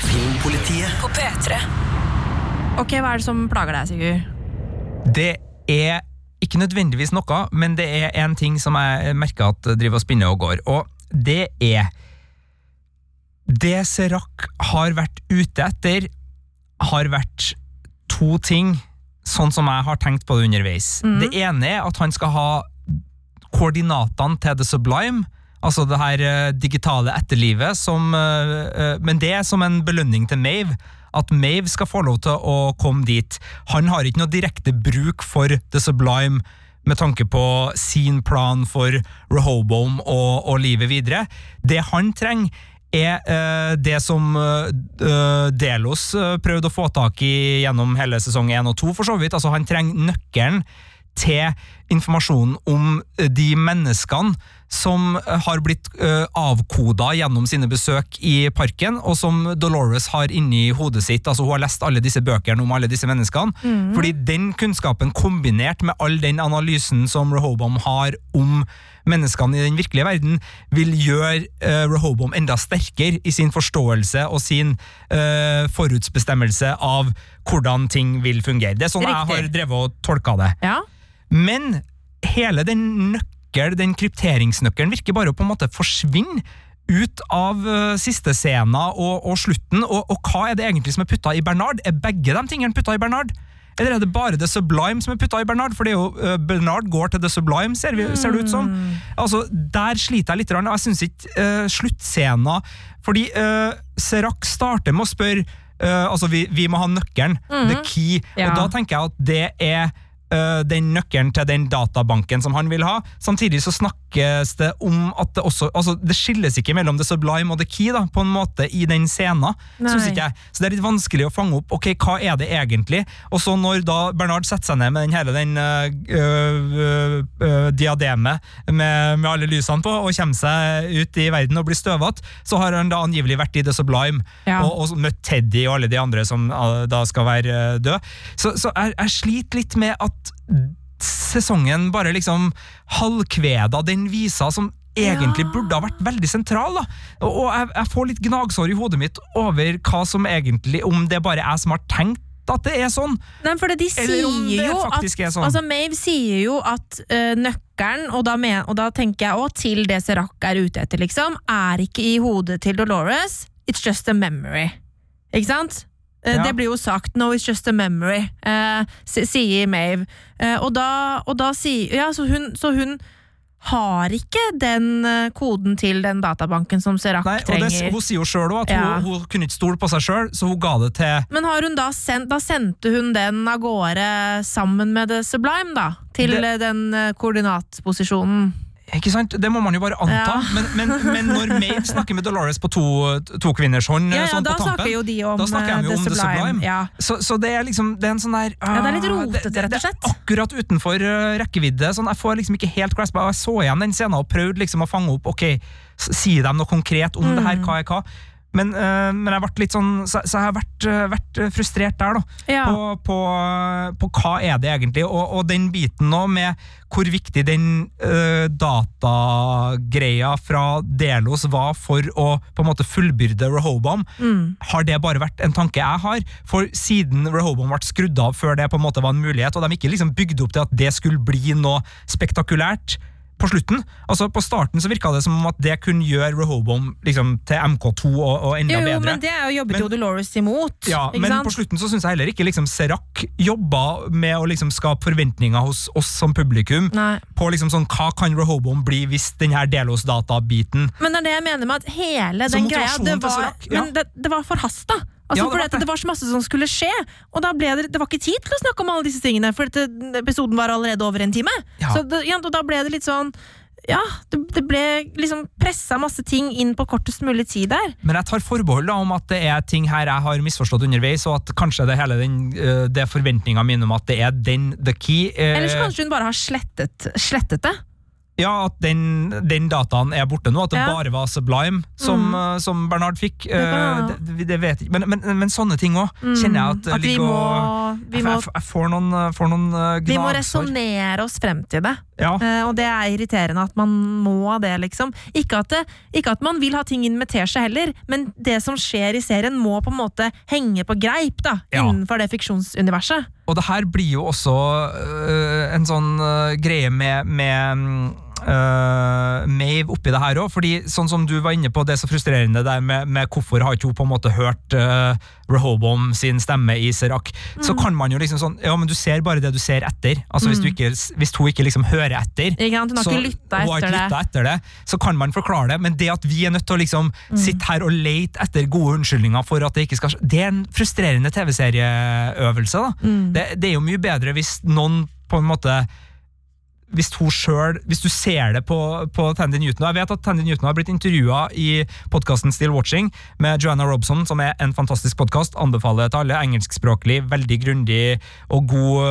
Filmpolitiet. På P3. Ok, hva er det som plager deg, Sigurd? Det er ikke nødvendigvis noe, men det er en ting som jeg merker at driver og spinner og går, og det er Det Serac har vært ute etter, har vært to ting, sånn som jeg har tenkt på det underveis. Det ene er at han skal ha koordinatene til The Sublime, altså det her eh, digitale etterlivet, som, eh, eh, men det er som en belønning til Mave. At Mave skal få lov til å komme dit. Han har ikke noe direkte bruk for The Sublime med tanke på sin plan for Rehoboam og, og livet videre. Det han trenger, er uh, det som eh, Delos prøvde å få tak i gjennom hele sesong 1 og 2, for så vidt. Altså, han trenger nøkkelen til informasjonen om de menneskene som eh, har blitt uh, avkoda gjennom sine besøk i parken, og som Dolores har inni hodet sitt. altså Hun har lest alle disse bøkene om alle disse menneskene. Fordi den kunnskapen kombinert med all den analysen som Rehoboam har om menneskene i den virkelige verden, vil gjøre uh, Rehoboam enda sterkere i sin forståelse og sin uh, forutsbestemmelse av hvordan ting vil fungere. Det er sånn jeg har drevet og tolka det. Ja. Men hele den nøkkel, den krypteringsnøkkelen virker bare å på en måte forsvinne ut av uh, siste scena og, og slutten, og, og hva er det egentlig som er putta i Bernard? Er begge de tingene putta i Bernard? Eller er det bare The Sublime som er putta i Bernard? For det er jo, uh, Bernard går til The Sublime, ser, vi, ser det ut som. Altså, Der sliter jeg litt, og jeg syns ikke uh, sluttscena Fordi uh, Serac starter med å spørre Altså, vi, vi må ha nøkkelen, the key, Ja. og da tenker jeg at det er den nøkkelen til den databanken som han vil ha. Samtidig så snakkes det om at det også altså Det skilles ikke mellom The Sublime og The Key da, på en måte i den scenen. Synes ikke jeg. Så det er litt vanskelig å fange opp ok, hva er det egentlig. Og så når da Bernard setter seg ned med den hele den øh, øh, øh, diademet med, med alle lysene på, og kommer seg ut i verden og blir støvete, så har han da angivelig vært i The Sublime Ja. og, og møtt Teddy og alle de andre som da skal være døde. Så, så jeg, jeg sliter litt med at sesongen bare liksom halvkveda den visa som egentlig Ja. burde ha vært veldig sentral. da. Og, jeg, jeg får litt gnagsår i hodet mitt over hva som egentlig, om det bare er jeg som har tenkt at det er sånn. Nei, for de sier jo at sånn. altså Maeve sier jo at eh, nøkkelen, og da, men, og da tenker jeg òg til det Serac er ute etter, liksom, er ikke i hodet til Dolores, it's just a memory. Ikke sant? Eh, Ja. Det blir jo sagt 'no, it's just a memory', eh, sier Maeve. Eh, og da, og da sier Ja, så hun, så hun har ikke den eh, koden til den databanken som Serac Nei, og det, trenger. Hun sier jo sjøl at Ja. hun, hun kunne ikke stole på seg sjøl, så hun ga det til Men har hun da sendt Da sendte hun den av gårde sammen med The Sublime, da? Til Det- eh, den koordinatposisjonen. Ikke sant? Det må man jo bare anta. Ja. Men, men, men når Maid snakker med Dolores på to, to kvinners hånd, Ja, ja, sånn da på tampen snakker jo de om, da snakker eh, de jo The om The Sublime, Sublime. ja. Så, så det er liksom Det er en sånn der Ja, det er litt ah, rotete, det- det- rett og slett. Det er akkurat utenfor uh, rekkevidde. Sånn, jeg får liksom ikke helt grasp. Jeg så igjen den scenen og prøvde liksom å fange opp Ok, sier si dem noe konkret om det her, Mm. hva er hva. Men, uh, men jeg ble litt sånn Så, så jeg har vært, uh, vært frustrert der, da Ja. på, på, på hva er det egentlig, og, og den biten nå med hvor viktig den uh, datagreia fra Delos var for å på en måte fullbyrde Rehoboam, Mm. har det bare vært en tanke jeg har? For siden Rehoboam ble skrudd av før det på en måte var en mulighet, og de ikke liksom bygde opp til at det skulle bli noe spektakulært på slutten. Altså På starten så virka det som om at det kunne gjøre Rehoboam liksom, til MK2 og, og enda Jo, jo, bedre. men det er jo jobbet jo Dolores imot. Ja, men sant? på slutten så syns jeg heller ikke liksom Serac jobba med å liksom skape forventninger hos oss som publikum. Nei. På liksom sånn, Hva kan Rehoboam bli hvis den her Delos-databiten Men det er det jeg mener med at hele den greia det var, ja. Men det, det var forhasta. Altså, Ja, det var det, det. var så masse som skulle skje, og da ble det, det var ikke tid til å snakke om alle disse tingene, for dette, episoden var allerede over en time. Ja. Så det, ja, og da ble det litt sånn Ja, det, ble liksom pressa masse ting inn på kortest mulig tid der. Men jeg tar forbehold da om at det er ting her jeg har misforstått underveis, og at kanskje det hele den, øh, det er forventninga mine om at det er den the key. eh, Eller så kanskje hun bare har slettet, slettet det. Ja, at den, den dataen er borte nå. At det Ja. bare var Sublime som, Mm. øh, som Bernard fikk. kan Eh, det, det vet jeg. Men, men, men sånne ting òg kjenner jeg at, Mm. At ligger og vi jeg, jeg, får noen, øh, får noen vi må resonnere oss frem til det. Ja. Uh, og det er irriterende at man må det, liksom. Ikke at, det, ikke at man vil ha ting inn med teskje heller, men det som skjer i serien må på en måte henge på greip da, Ja. innenfor det fiksjonsuniverset. Og det her blir jo også øh, en sånn øh, greie med, med mm, øh, Maeve oppi det her òg, fordi sånn som du var inne på, det er så frustrerende der med, med hvorfor har ikke hun på en måte hørt uh, Rehobom sin stemme i Serac, så kan man jo liksom sånn Ja, men du ser bare det du ser etter. Altså hvis, du ikke, hvis hun ikke liksom hører etter, Ikke sant? Hun har så- ikke lytta etter etter det, så kan man forklare det, men det at vi er nødt til å liksom Mm. sitte her og lete etter gode unnskyldninger for at det ikke skal skje, det er en frustrerende TV-serieøvelse. da. Mm. Det, det er jo mye bedre hvis noen på en måte hvis hun selv, hvis du ser det på, på Tandy Newton Jeg vet at Tandy Newton har blitt intervjua i podkasten Still Watching med Joanna Robson, som er en fantastisk podkast. Anbefaler til alle. Engelskspråklig, veldig grundig og god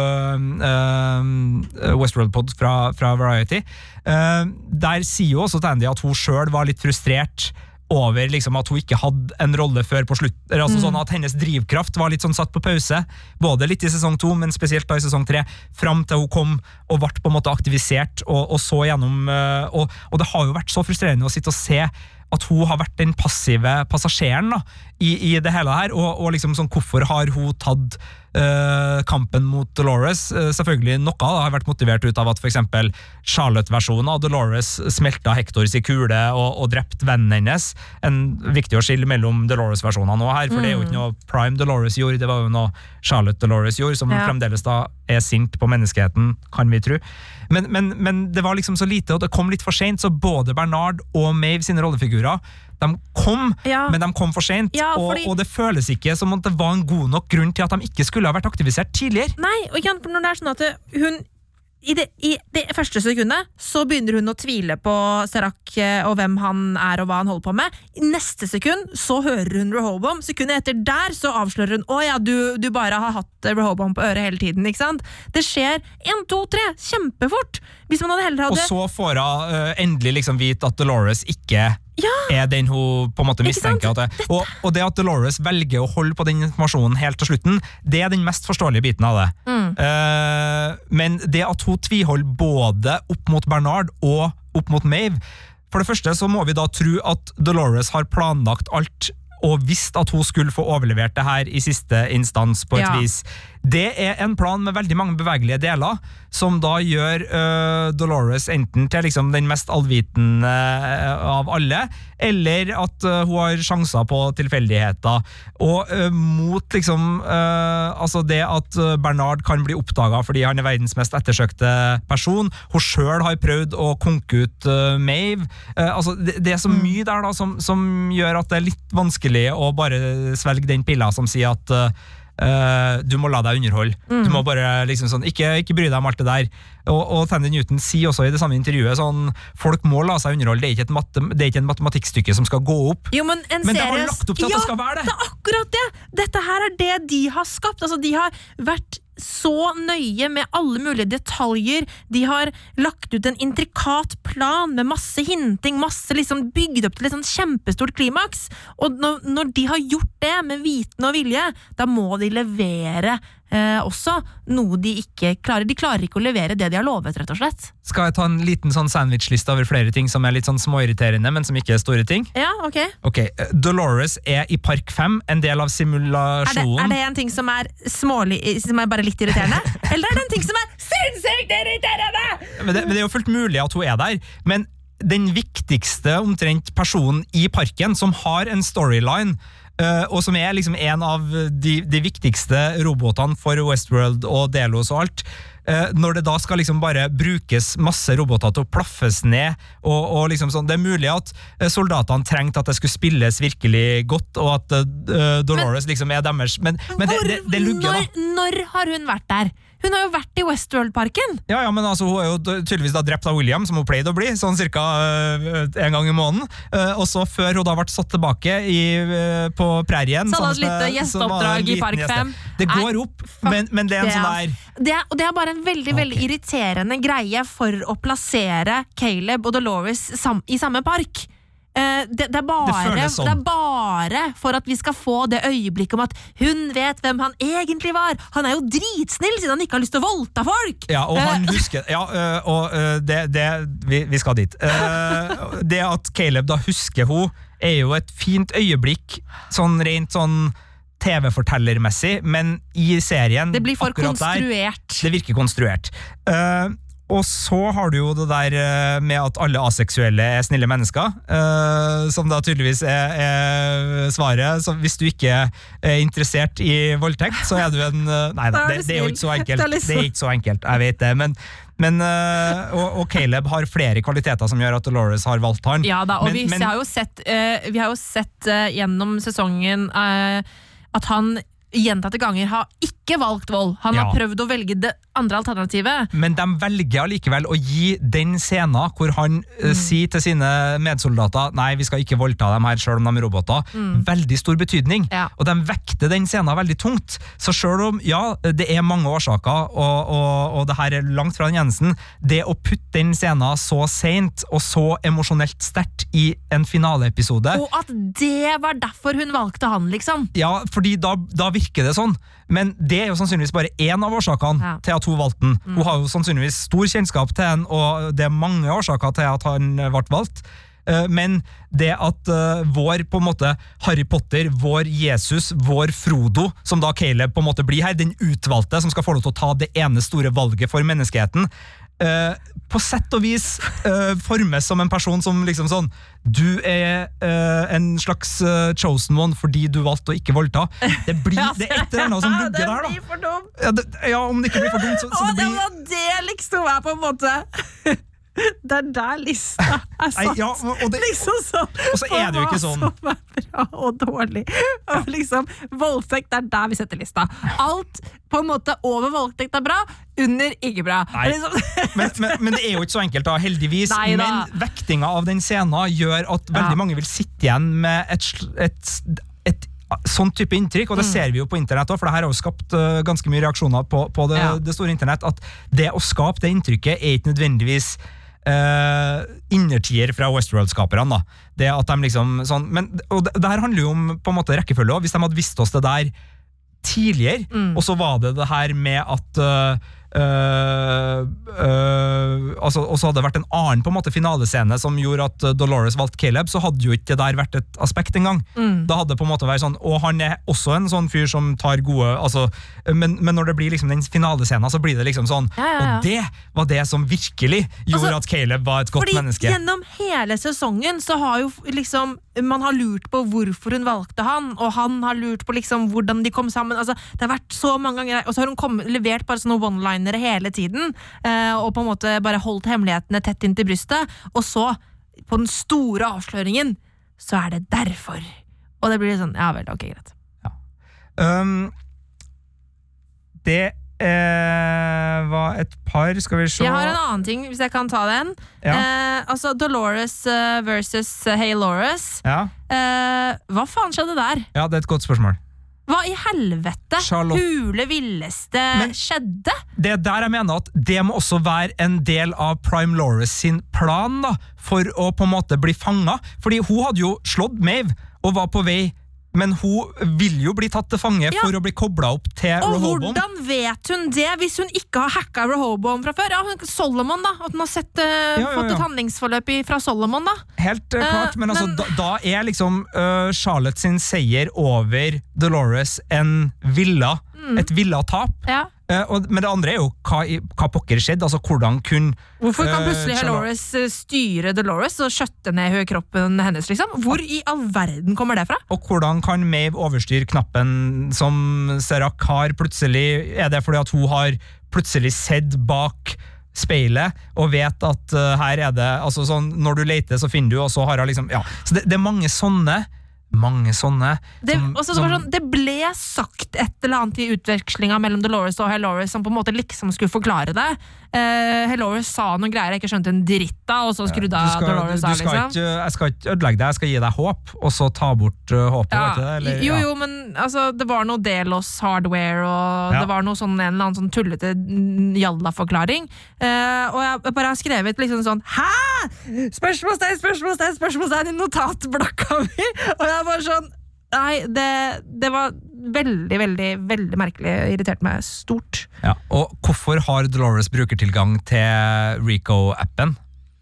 uh, Westworld-pod fra, fra Variety. Uh, der sier jo også Tandy at hun sjøl var litt frustrert over liksom at hun ikke hadde en rolle før på slutt. Altså Mm. sånn At hennes drivkraft var litt sånn satt på pause, både litt i sesong to, men spesielt da i sesong tre, fram til hun kom og ble på en måte aktivisert og, og så gjennom øh, og, og det har jo vært så frustrerende å sitte og se at hun har vært den passive passasjeren da, i, i det hele her. Og, og liksom sånn, hvorfor har hun tatt kampen mot Dolores? Øh, selvfølgelig Noe har vært motivert ut av at f.eks. Charlotte-versjonen av Dolores smelta Hectors i kule og, og drept vennen hennes. En, viktig å skille mellom Dolores-versjonene nå her, for det er jo ikke noe Prime Dolores gjorde, det var jo noe Charlotte Dolores gjorde, som Ja. fremdeles da er sint på menneskeheten, kan vi tro. Men, men, men det var liksom så lite, og det kom litt for seint, så både Bernard og Mave sine rollefigurer de kom, Ja. men de kom for seint, Ja, og, fordi- og det føles ikke som at det var en god nok grunn til at de ikke skulle ha vært aktivisert tidligere. Nei, og igjen, når det er sånn at hun i det, I det første sekundet så begynner hun å tvile på Serak eh, og hvem han er og hva han holder på med. I neste sekund så hører hun Rehobom. Sekundet etter der så avslører hun å ja, du, du bare har hatt Rehobom på øret hele tiden. ikke sant? Det skjer én, to, tre, kjempefort! Hvis man hadde heller hadde Og så får hun uh, endelig liksom vite at Dolores ikke Ja! er den hun på en måte mistenker. At det, og, og det at Dolores velger å holde på den informasjonen helt til slutten, det er den mest forståelige biten av det. Mm. Uh, men det at hun tviholder både opp mot Bernard og opp mot Mave For det første så må vi da tro at Dolores har planlagt alt og visst at hun skulle få overlevert det her i siste instans, på et Ja. vis. Det er en plan med veldig mange bevegelige deler, som da gjør uh, Dolores enten til liksom den mest allvitende øh, av alle, eller at uh, hun har sjanser på tilfeldigheter. Og uh, mot liksom Altså det at Bernard kan bli oppdaga fordi han er verdens mest ettersøkte person. Hun sjøl har prøvd å konke ut Mave. Altså det, det er så mye der da som, som gjør at det er litt vanskelig å bare svelge den pilla som sier at eh, du må la deg underholde. Du må bare liksom sånn, ikke, ikke bry deg om alt det der. Og, og Tandy Newton sier også i det samme intervjuet sånn folk må la seg underholde. Det er ikke et, matte, det er ikke en matematikkstykke som skal gå opp. Jo, men en Men det har lagt opp til at ja, det skal være det. det er akkurat det! Dette her er det de har skapt. Altså, de har vært så nøye med alle mulige detaljer. De har lagt ut en intrikat plan med masse hinting, masse liksom bygd opp til et sånn kjempestort klimaks. Og når, når de har gjort det med viten og vilje, da må de levere eh, også noe de ikke klarer. De klarer ikke å levere det de har lovet, rett og slett. Skal jeg ta en liten sånn sandwichliste over flere ting som er litt sånn småirriterende, men som ikke er store ting? Ja, ok. Ok, eh, Dolores er i Park 5, en del av Er det, simulasjonen. er det en ting som er smålig, som er bare litt irriterende? Eller er det en ting som er sinnssykt irriterende?! Men det, men det er jo fullt mulig at hun er der. Men den viktigste omtrent personen i parken, som har en storyline, og som er liksom en av de, de viktigste robotene for Westworld og Delos og alt, eh, når det da skal liksom bare brukes masse roboter til å plaffes ned, og, og liksom sånn, det er mulig at eh, soldatene trengte at det skulle spilles virkelig godt, og at uh, Dolores liksom er deres, men, men det, det, det lugger da. når, når har hun vært der? Hun har jo vært i Westworld-parken! Ja, ja, men altså, Hun er jo tydeligvis da drept av William, som hun pleide å bli, sånn cirka øh, en gang i måneden. Uh, og så før hun da ble satt tilbake i, uh, på prærien Så hadde hun et lite gjesteoppdrag i Park 5. Det går opp, men, men det er en sånn der Det er, og det er bare en veldig veldig Ok. irriterende greie for å plassere Caleb og Dolores sam, i samme park. Eh, det, det, er bare, føles sånn. det er bare for at vi skal få det øyeblikket om at hun vet hvem han egentlig var. Han er jo dritsnill siden han ikke har lyst til å voldta folk! Ja, og han Eh, husker Ja, øh, og øh, det, det vi, vi skal dit. Eh, det at Caleb da husker hun er jo et fint øyeblikk, sånn rent sånn TV-fortellermessig, men i serien det blir for konstruert. der. Det virker konstruert. Eh, og så har du jo det der eh, med at alle aseksuelle er snille mennesker, eh, som da tydeligvis er, er svaret. Så hvis du ikke er interessert i voldtekt, så er du en eh, Nei da, det, det er jo ikke så enkelt. Det er ikke så enkelt, jeg vet det. Men, men og, og Caleb har flere kvaliteter som gjør at Dolores har valgt han. Ja da, og Men- vi, men- har jo sett, vi har jo sett gjennom sesongen at han gjentatte ganger har ikke valgt vold. Han Ja. har prøvd å velge det andre alternativet. Men de velger allikevel å gi den scenen hvor han Mm. eh, sier til sine medsoldater Nei, vi skal ikke voldta dem her selv om de er roboter, veldig stor betydning. Mm. Ja. Og de vekter den scenen veldig tungt. Så selv om ja, det er mange årsaker, og, og, og det her er langt fra den Jensen, det å putte den scenen så seint og så emosjonelt sterkt i en finaleepisode Og at det var derfor hun valgte han, liksom. Ja, fordi da, da virker det sånn. Men det er jo sannsynligvis bare én av årsakene Ja. til at hun valgte den. Hun har jo sannsynligvis stor kjennskap til den, og det er mange årsaker til at han ble valgt. Eh, Men det at eh, vår på en måte Harry Potter, vår Jesus, vår Frodo, som da Caleb på en måte blir her, den utvalgte som skal få lov til å ta det ene store valget for menneskeheten, eh, på sett og vis eh, formes som en person som liksom sånn Du er eh, en slags eh, chosen one fordi du valgte å ikke voldta. Det, blir, det er et eller annet som lugger der, da. blir. Ja, det, ja, om det ikke blir for dumt, så, så det det var det liksom er på en måte Det er der lista er satt. ja, det, liksom sånn Og så er det jo ikke sånn. Som er bra og dårlig. Og liksom, Voldtekt, det er der vi setter lista. Alt på en måte over voldtekt er bra, under ikke bra. Liksom, men, men, men det er jo ikke så enkelt, da, heldigvis. Nei da. Men vektinga av den scenen gjør at veldig Ja. mange vil sitte igjen med et, et, et sånn type inntrykk, Mm. og det ser vi jo på internett òg, for det her har jo skapt uh, ganske mye reaksjoner på, på det, Ja. det store internett. At det å skape det inntrykket er ikke nødvendigvis uh, innertier fra Westworld-skaperne. Det at de liksom sånn, men, og det, det her handler jo om på en måte rekkefølge òg. Hvis de hadde visst oss det der tidligere, Mm. og så var det det her med at øh, uh, altså, Og så hadde det vært en annen på en måte finalescene som gjorde at øh, Dolores valgte Caleb, så hadde jo ikke det der vært et aspekt engang. Mm. Da hadde det på en måte vært sånn Og han er også en sånn fyr som tar gode altså, men, men når det blir liksom den finalescenen, så blir det liksom sånn. Ja, ja, ja. Og det var det som virkelig gjorde Altså, at Caleb var et godt Fordi menneske. gjennom hele sesongen så har jo liksom man har lurt på hvorfor hun valgte han, og han har lurt på liksom hvordan de kom sammen. Altså, det har vært så mange ganger, og så har hun kommet, levert bare sånne one-linere hele tiden, eh, og på en måte bare holdt hemmelighetene tett inntil brystet. Og så, på den store avsløringen, så er det derfor. Og det blir sånn, ja vel, ok, greit. Um, det eh, var et par Skal vi se Jeg har en annen ting, hvis jeg kan ta den. Ja. Eh, altså Dolores eh, versus eh, Hey Laures. Ja, Eh, hva faen skjedde der? ja, det er et godt spørsmål. Hva i helvete? Charlotte- Hule villeste Men- skjedde? Det er der jeg mener at det må også være en del av Prime Loris sin plan da, for å på en måte bli fanga. Fordi hun hadde jo slått Mave og var på vei, men hun vil jo bli tatt til fange Ja. for å bli kobla opp til Og Rehoboam. hvordan vet hun det, hvis hun ikke har hacka Rehoboam fra før? Ja, Solomon, da. At hun har sett, uh, Ja, fått et handlingsforløp i, fra Solomon, da. Helt Eh, klart, men, altså, men- da, da er liksom Charlotte sin seier over Dolores en villa, Mm. et villa tap. Eh, og, men det andre er jo hva, hva pokker skjedde, altså hvordan kunne Hvorfor kan Eh, plutselig uh, Dolores eh, styre Dolores og skjøtte ned kroppen hennes? liksom? Hvor i all verden kommer det fra? Og hvordan kan Mave overstyre knappen som Serac har plutselig? Er det fordi at hun har plutselig sett bak speilet og vet at uh, her er det altså sånn, Når du leter, så finner du, og så har hun liksom ja. Så det, det er mange sånne. Mange sånne. Det, som- som- sånn, det ble sagt et eller annet i utvekslinga mellom Dolores og Helores som på en måte liksom skulle forklare det. Uh, Helores sa noen greier jeg ikke skjønte en dritt av, og så skrudde ja, skal, Dolores du, av. Liksom. ikke, jeg skal ikke ødelegge deg, jeg skal gi deg håp, og så ta bort uh, håpet. du det? Eller, jo, ja. jo, men altså, det var noe Delos hardware, og Ja. det var noe sånn, en eller annen sånn tullete jalla-forklaring. Uh, og jeg bare har skrevet liksom sånn Hæ?! Spørsmålstegn, spørsmålstegn, spørsmålstegn i notatblokka mi! Og jeg var sånn Nei, det, det var veldig, veldig veldig merkelig. Irriterte meg stort. Ja, og hvorfor har Dolores brukertilgang til Rico-appen?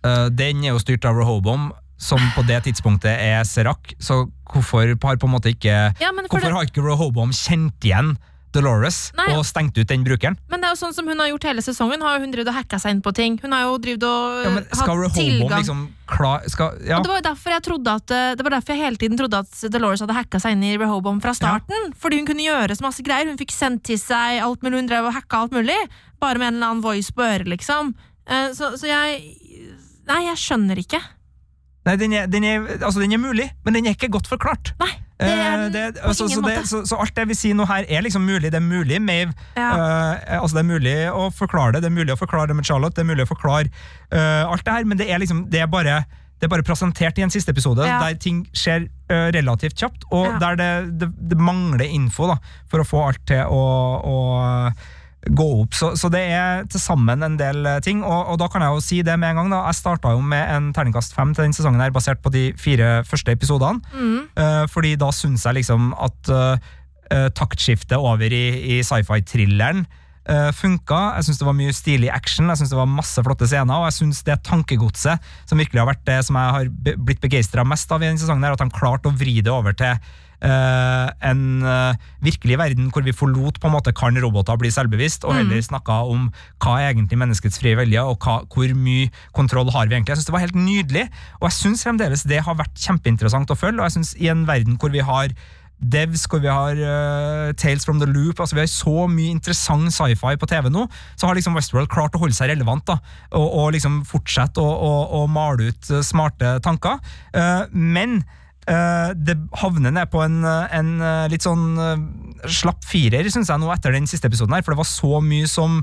Eh, den er jo styrt av Rehobom, som på det tidspunktet er Serac, så hvorfor har på en måte ikke Ja, Hvorfor det, har ikke Rehobom kjent igjen Dolores Nei. og stengt ut den brukeren? men det er jo sånn som hun har gjort hele sesongen. Har hun drevet og hacka seg inn på ting. Hun har jo drevet og Ja, men hatt skal tilgang liksom klar, skal, ja. Og det var jo derfor jeg trodde at eh, Det var derfor jeg hele tiden trodde at Dolores hadde hacka seg inn i Rehobom fra starten. Fordi hun kunne gjøre så masse greier. Hun fikk sendt til seg alt mulig. Hun drev og hacka alt mulig. Bare med en eller annen voice på øret, liksom. Eh, Så, så jeg Nei, jeg skjønner ikke. Nei, den er, den, er, altså, den er mulig, men den er ikke godt forklart. Nei, det er Eh, den på altså, ingen så, det, måte. så, så alt det vi sier nå her, er liksom mulig. Det er mulig, Maeve. Ja. Uh, altså, det er mulig å forklare det. Det er mulig å forklare det med Charlotte. Det er mulig å forklare uh, alt det her, men det er liksom Det er bare, det er bare presentert i en siste episode, Ja. der ting skjer eh, relativt kjapt, og Ja. der det, det, det mangler info da, for å få alt til å, å gå opp. Så, så det er til sammen en del eh, ting, og, og da kan jeg jo si det med en gang. da, Jeg starta jo med en terningkast fem til denne sesongen, her, basert på de fire første episodene. Mm. Uh, fordi da syns jeg liksom at uh, taktskiftet over i, i sci-fi-thrilleren uh, funka. Jeg syns det var mye stilig action, jeg synes det var masse flotte scener, og jeg syns det tankegodset som virkelig har vært det som jeg har blitt begeistra mest av i denne sesongen, her, at de klarte å vri det over til en eh, virkelig verden hvor vi forlot på en måte kan roboter bli selvbevisst, og heller snakka om hva er egentlig menneskets frie vilje, og hva, hvor mye kontroll har vi egentlig. Jeg synes det var helt nydelig, og jeg syns fremdeles det har vært kjempeinteressant å følge, og jeg synes i en verden hvor vi har Devs, hvor vi har uh, Tales from the Loop altså Vi har så mye interessant sci-fi på TV nå, så har liksom Westworld klart å holde seg relevant. da, Og, og liksom fortsette å, å, å male ut eh, smarte tanker. Uh, men eh, det havner ned på en, en eh, litt sånn eh, slapp firer, syns jeg, nå etter den siste episoden her, for det var så mye som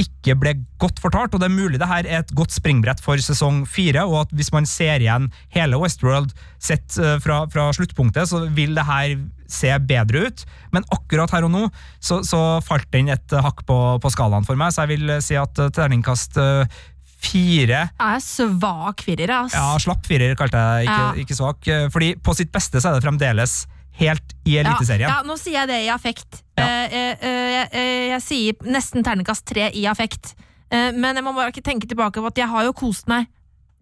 ikke ble godt fortalt, og det er mulig det her er et godt springbrett for sesong fire, og at hvis man ser igjen hele Westworld sett eh, fra, fra sluttpunktet, så vil det her se bedre ut, men akkurat her og nå så, så falt den et hakk på, på skalaen for meg, så jeg vil si at eh, terningkast eh, fire Jeg er svak firer, ass. ja, slapp firer kalte jeg ikke, Ja. ikke svak, eh, fordi på sitt beste så er det fremdeles helt i Eliteserien. Ja, ja, nå sier jeg det i affekt. Ja. Eh, eh, eh, jeg, eh, jeg sier nesten terningkast tre i affekt. Men jeg må bare ikke tenke tilbake på at jeg har jo kost meg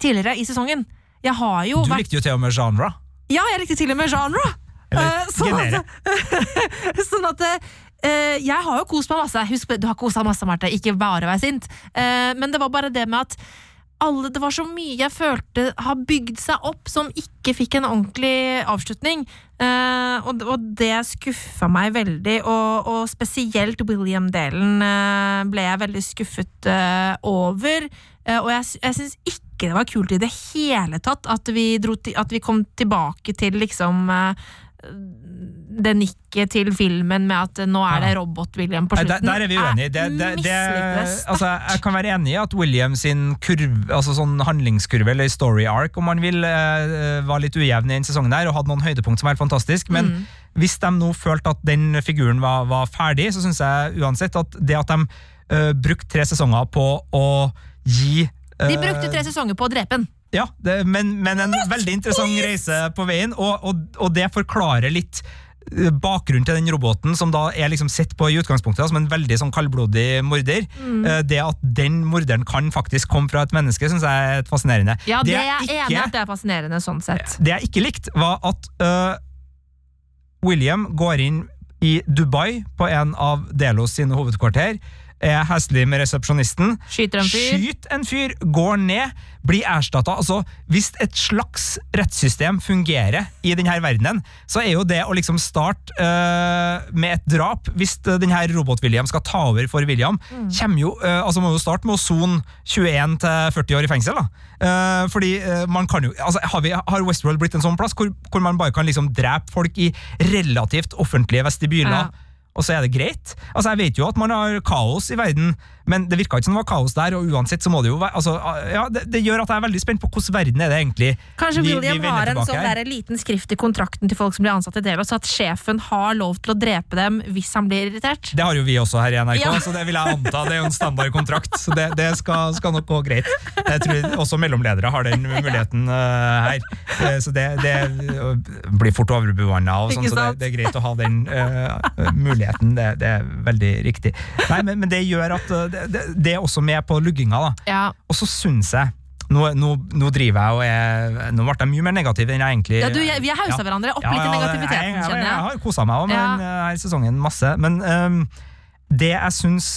tidligere i sesongen. Jeg har jo Du vært likte jo til og med genre. Ja, jeg likte til og med genre! Eller uh, sånn at, sånn at eh, jeg har jo kost meg masse. Husk, du har deg masse, Marte. Ikke bare vær sint. Uh, men det var bare det med at alle, det var så mye jeg følte har bygd seg opp, som ikke fikk en ordentlig avslutning. Uh, og, og det skuffa meg veldig, og, og spesielt William-delen ble jeg veldig skuffet over. Og jeg, jeg syns ikke det var kult i det hele tatt at vi, til, at vi kom tilbake til liksom det nikket til filmen med at nå er det Robot-William på slutten. Der, der er vi uenige. Det, det, det, altså, jeg kan være enig i at William sin kurve, altså sånn handlingskurve, eller story arc, om man vil, eh, var litt ujevn i den sesongen der, og hadde noen høydepunkt som var helt fantastisk. Men Mm. hvis de nå følte at den figuren var, var ferdig, så syns jeg uansett at det at de uh, brukte tre sesonger på å gi De eh, brukte tre sesonger på å drepe den. ja, det, men, men en veldig interessant reise på veien, og, og, og det forklarer litt bakgrunnen til den roboten, som da er liksom sett på i utgangspunktet som en veldig sånn kaldblodig morder. Mm. Eh, Det at den morderen kan faktisk komme fra et menneske, syns jeg er fascinerende. Ja, det, er jeg jeg enig at det er fascinerende sånn sett. det jeg ikke likte, var at uh, William går inn i Dubai på en av Delos sine hovedkvarter, er heslig med resepsjonisten, Skyter en fyr. Skyt en fyr, går ned, blir erstatta. Altså, hvis et slags rettssystem fungerer i denne verdenen, så er jo det å liksom starte uh, med et drap, hvis denne Robot-William skal ta over for William, kommer jo, uh, altså må jo starte med å sone 21 til 40 år i fengsel. da. Uh, fordi man kan jo, altså har, vi, har Westworld blitt en sånn plass hvor, hvor man bare kan liksom drepe folk i relativt offentlige vestibyler? Ja. Og så er det greit. Altså, Jeg vet jo at man har kaos i verden, men det virka ikke som det var kaos der, og uansett så må det jo være altså, ja, det, det gjør at jeg er veldig spent på hvordan verden er det egentlig Kanskje vi- William vi har en sånn der liten skrift i kontrakten til folk som blir ansatt i TV, så at sjefen har lov til å drepe dem hvis han blir irritert. Det har jo vi også her i NRK, Ja. så det vil jeg anta. Det er jo en standardkontrakt, så det, det skal, skal nok gå greit. Jeg tror også mellomledere har den muligheten uh, her. Eh, så det, det blir fort overbemanna, og sånn, så det, det er greit å ha den uh, muligheten. Det, det er veldig riktig. Nei, men, men det gjør at eh, det, det, er også med på lugginga. da. Ja. Og så syns jeg nå, nå, nå driver jeg og er Nå ble jeg mye mer negativ enn jeg egentlig Ja, du, jeg- vi har hausa hverandre opp litt i negativiteten, jeg, jeg, kjenner jeg. jeg. har kosa meg òg Ja. denne sesongen masse. Men um, det jeg syns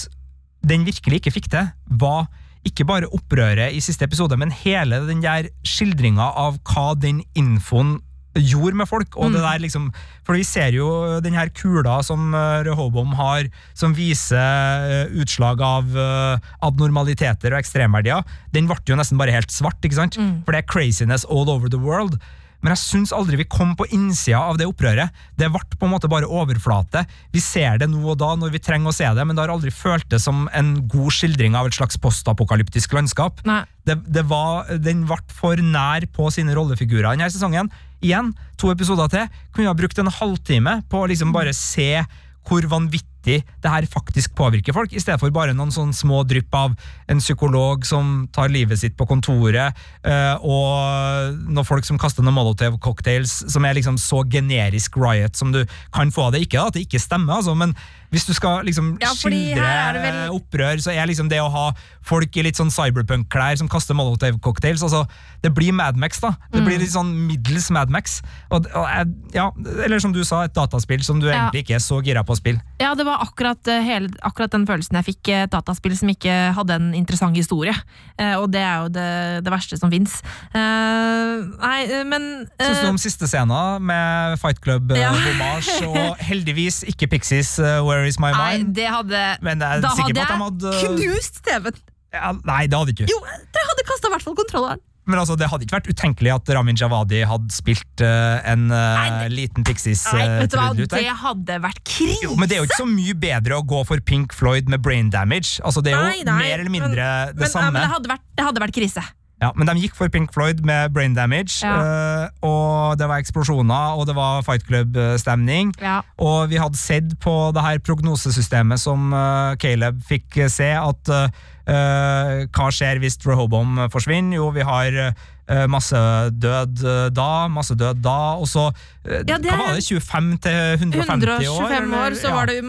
den virkelig ikke fikk til, var ikke bare opprøret i siste episode, men hele den der skildringa av hva den infoen gjorde med folk. og Mm. det der liksom, For vi ser jo den her kula som Rehobom har, som viser eh, utslag av eh, abnormaliteter og ekstremverdier. Den ble jo nesten bare helt svart, ikke sant? Mm. For det er craziness all over the world. Men jeg syns aldri vi kom på innsida av det opprøret. Det ble på en måte bare overflate. Vi ser det nå og da når vi trenger å se det, men det har aldri føltes som en god skildring av et slags postapokalyptisk landskap. Det, det var, den ble for nær på sine rollefigurer denne sesongen. Igjen, to episoder til. Kunne ha brukt en halvtime på å liksom bare se hvor vanvittig det her faktisk påvirker folk, i stedet for bare noen sånne små drypp av en psykolog som tar livet sitt på kontoret, eh, og noen folk som kaster noen Molotov cocktails, som er liksom så generisk riot som du kan få av det. Ikke at det ikke stemmer, altså, men hvis du skal liksom Ja, skildre vel- opprør, så er liksom det å ha folk i litt sånn cyberpunk-klær som kaster Molotov-cocktails altså, Det blir Madmax, da. Det Mm. blir litt sånn middels Madmax. Og, og, ja, eller som du sa, et dataspill som du Ja. egentlig ikke er så gira på å spille. Ja, det var akkurat, eh, hele, akkurat den følelsen jeg fikk. eh, Et dataspill som ikke hadde en interessant historie. Eh, og det er jo det, det verste som fins. nei, eh, men eh, Syns du om siste scenen med Fight Ja. Club-homasj, og heldigvis ikke Pixies uh, Where Is My Mind? Nei, det hadde Men jeg er Da sikker på at de hadde knust TV-en! ja, Nei, det hadde ikke. Jo, dere hadde kasta i hvert fall kontrolleren. Men altså, det hadde ikke vært utenkelig at Ramin Javadi hadde spilt uh, en uh, Nei, liten Pixies Nei, uh, det hadde vært krise! Jo, men det er jo ikke så mye bedre å gå for Pink Floyd med brain damage. Altså, det er jo Nei, nei, mer eller mindre men, det men, samme. Ja, men det hadde, vært, det hadde vært krise. Ja, men de gikk for Pink Floyd med brain damage, Ja. eh, og det var eksplosjoner, og det var Fight Club-stemning. Ja. Og vi hadde sett på det her prognosesystemet som eh, Caleb fikk se, at eh, eh, hva skjer hvis Rehobom forsvinner? Jo, vi har eh, masse død eh, da, masse død da, og så eh, Ja, det Hva var det? 25 til 150 år? 125 eller? år, så var det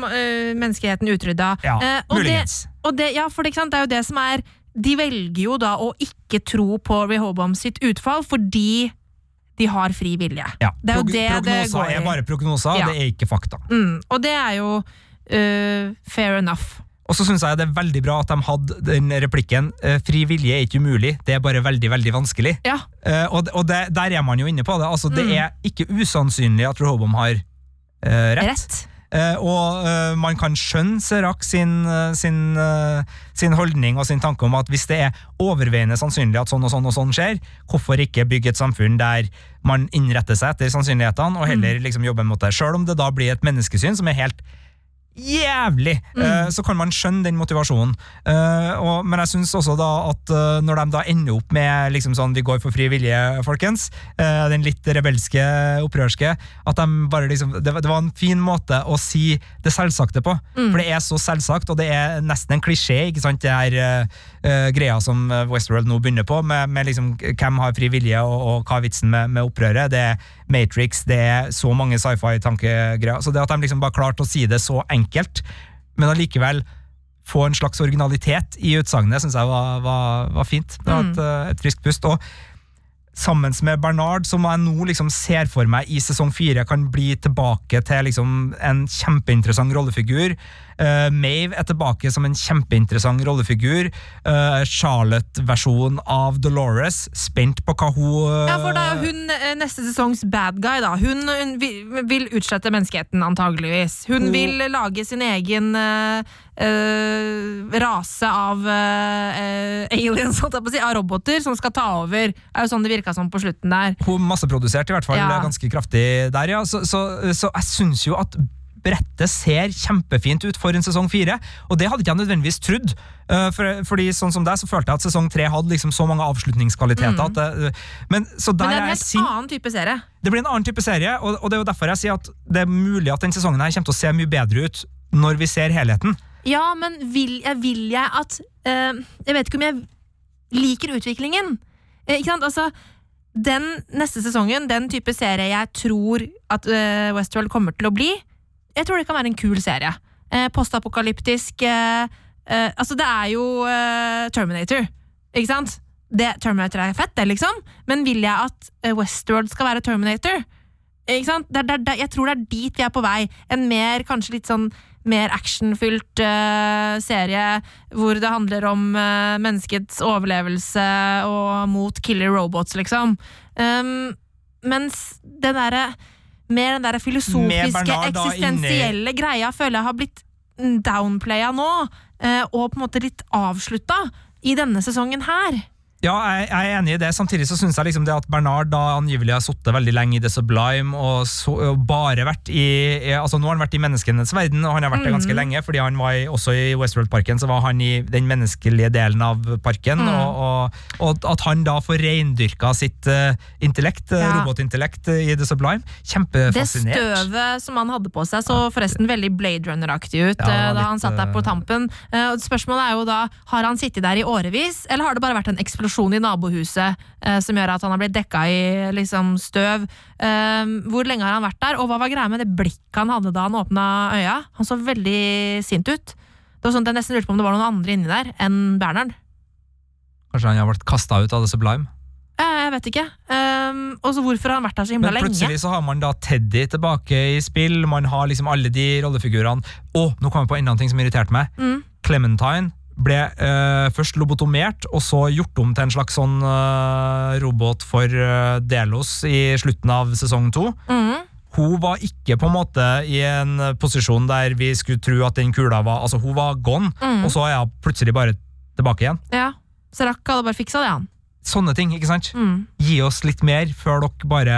menneskeheten utrydda. Ja, Eh, og det, muligens. og det, ja, for det, det er jo det som er De velger jo da å ikke tro på Rehoboam sitt utfall fordi de har fri vilje. Ja. Det er jo Prog- det det prognoser går i. er bare prognoser, Ja. det er ikke fakta. Mm, og det er jo uh, fair enough. Og så syns jeg det er veldig bra at de hadde den replikken eh, 'fri vilje er ikke umulig, det er bare veldig, veldig vanskelig'. Ja. Uh, og og det, der er man jo inne på det. Altså, det Mm. er ikke usannsynlig at Rehoboam har rett. Rett. Eh, og eh, man kan skjønne Serac sin, eh, sin, sin holdning og sin tanke om at hvis det er overveiende sannsynlig at sånn og sånn og sånn skjer, hvorfor ikke bygge et samfunn der man innretter seg etter sannsynlighetene, og heller liksom jobbe mot det. Selv om det da blir et menneskesyn som er helt jævlig, eh, så kan man skjønne den motivasjonen. Eh, og, men jeg syns også da at eh, når de da ender opp med liksom sånn vi går for fri vilje, folkens, eh, den litt rebelske, opprørske, at de bare liksom det, var- det var en fin måte å si det selvsagte på. For det er så selvsagt, og det er nesten en klisjé, ikke sant, det her greia som Westworld nå begynner på, med, med liksom hvem har fri vilje, og, og hva er vitsen med, med opprøret. Det er Matrix, det er så mange sci-fi-tankegreier. Så det at de liksom bare klarte å si det så enkelt, men allikevel få en slags originalitet i utsagnet, syns jeg var, var, var fint. Det var et, eh, et friskt pust. Og sammen med Bernard, som jeg nå liksom ser for meg i sesong fire kan bli tilbake til liksom en kjempeinteressant rollefigur. Uh, Mave er tilbake som en kjempeinteressant rollefigur. Uh, Charlotte-versjon av Dolores. Spent på hva hun uh, Ja, for da er hun eh, neste sesongs bad guy, da. Hun, hun vil, vil utslette menneskeheten, antageligvis. Hun Hun- vil lage sin egen eh, eh, rase av eh, aliens, holdt jeg på å si, av roboter, som skal ta over. Det er jo sånn det virka som på slutten der. Hun masseproduserte i hvert fall Ja. ganske kraftig der, ja. Så, så, så jeg syns jo at brettet ser kjempefint ut for en sesong fire, og det hadde ikke jeg nødvendigvis trodd. Eh, For, fordi sånn som deg, så følte jeg at sesong tre hadde liksom så mange avslutningskvaliteter. At det, men, så der Mm. Men det er en helt sin... annen type serie. Det blir en annen type serie, og, og det er jo derfor jeg sier at det er mulig at den sesongen her kommer til å se mye bedre ut når vi ser helheten. Ja, men vil jeg, vil jeg at eh, Jeg vet ikke om jeg liker utviklingen. Eh, ikke sant? Altså, den neste sesongen, den type serie jeg tror at eh, Westworld kommer til å bli, jeg tror det kan være en kul serie. Eh, Postapokalyptisk eh, eh, Altså, det er jo eh, Terminator, ikke sant? Det, Terminator er fett, det, liksom, men vil jeg at eh, Westworld skal være Terminator? Ikke sant? Det det- jeg tror det er dit vi er på vei. En mer, kanskje litt sånn mer actionfylt uh, serie hvor det handler om uh, menneskets overlevelse og mot killer robots, liksom. Um, mens det derre mer den der filosofiske, eksistensielle greia føler jeg har blitt downplaya nå, eh, og på en måte litt avslutta i denne sesongen her. Ja, jeg, jeg er enig i det. Samtidig så syns jeg liksom det at Bernard da angivelig har sittet veldig lenge i The Sublime og, så, og bare vært i, i Altså Nå har han vært i menneskenes verden, og han har vært det ganske lenge, fordi han var i, også i Westworld-parken, så var han i den menneskelige delen av parken. Og, og, og at han da får reindyrka sitt uh, intellekt, eh, Ja. robotintellekt, eh, i The Sublime. Kjempefascinert. Det støvet som han hadde på seg, så forresten veldig Blade Runner-aktig ut Ja, da litt, han satt der på tampen. Uh, Spørsmålet er jo da, har han sittet der i årevis, eller har det bare vært en eksplosjon i nabohuset eh, som gjør at han har blitt dekka i liksom, støv? Eh, hvor lenge har han vært der, og hva var greia med det blikket han hadde da han åpna øya? Han så veldig sint ut. Det var sånn at Jeg nesten lurte på om det var noen andre inni der enn Bernhard. Kanskje han har vært kasta ut av The Sublime. Eh, Jeg vet ikke. Um, og så hvorfor har han vært der så himla Men lenge? plutselig så har man da Teddy tilbake i spill, man har liksom alle de rollefigurene. Og nå kom jeg på enda en ting som irriterte meg. Mm. Clementine ble eh, først lobotomert, og så gjort om til en slags sånn eh, robot for eh, Delos i slutten av sesong to. Mm. Hun var ikke på en måte i en posisjon der vi skulle tro at den kula var Altså, hun var gone, Mm. og så er hun plutselig bare tilbake igjen. Ja. Så Rakk hadde bare fiksa det, han. Sånne ting, ikke sant? Mm. Gi oss litt mer før dere bare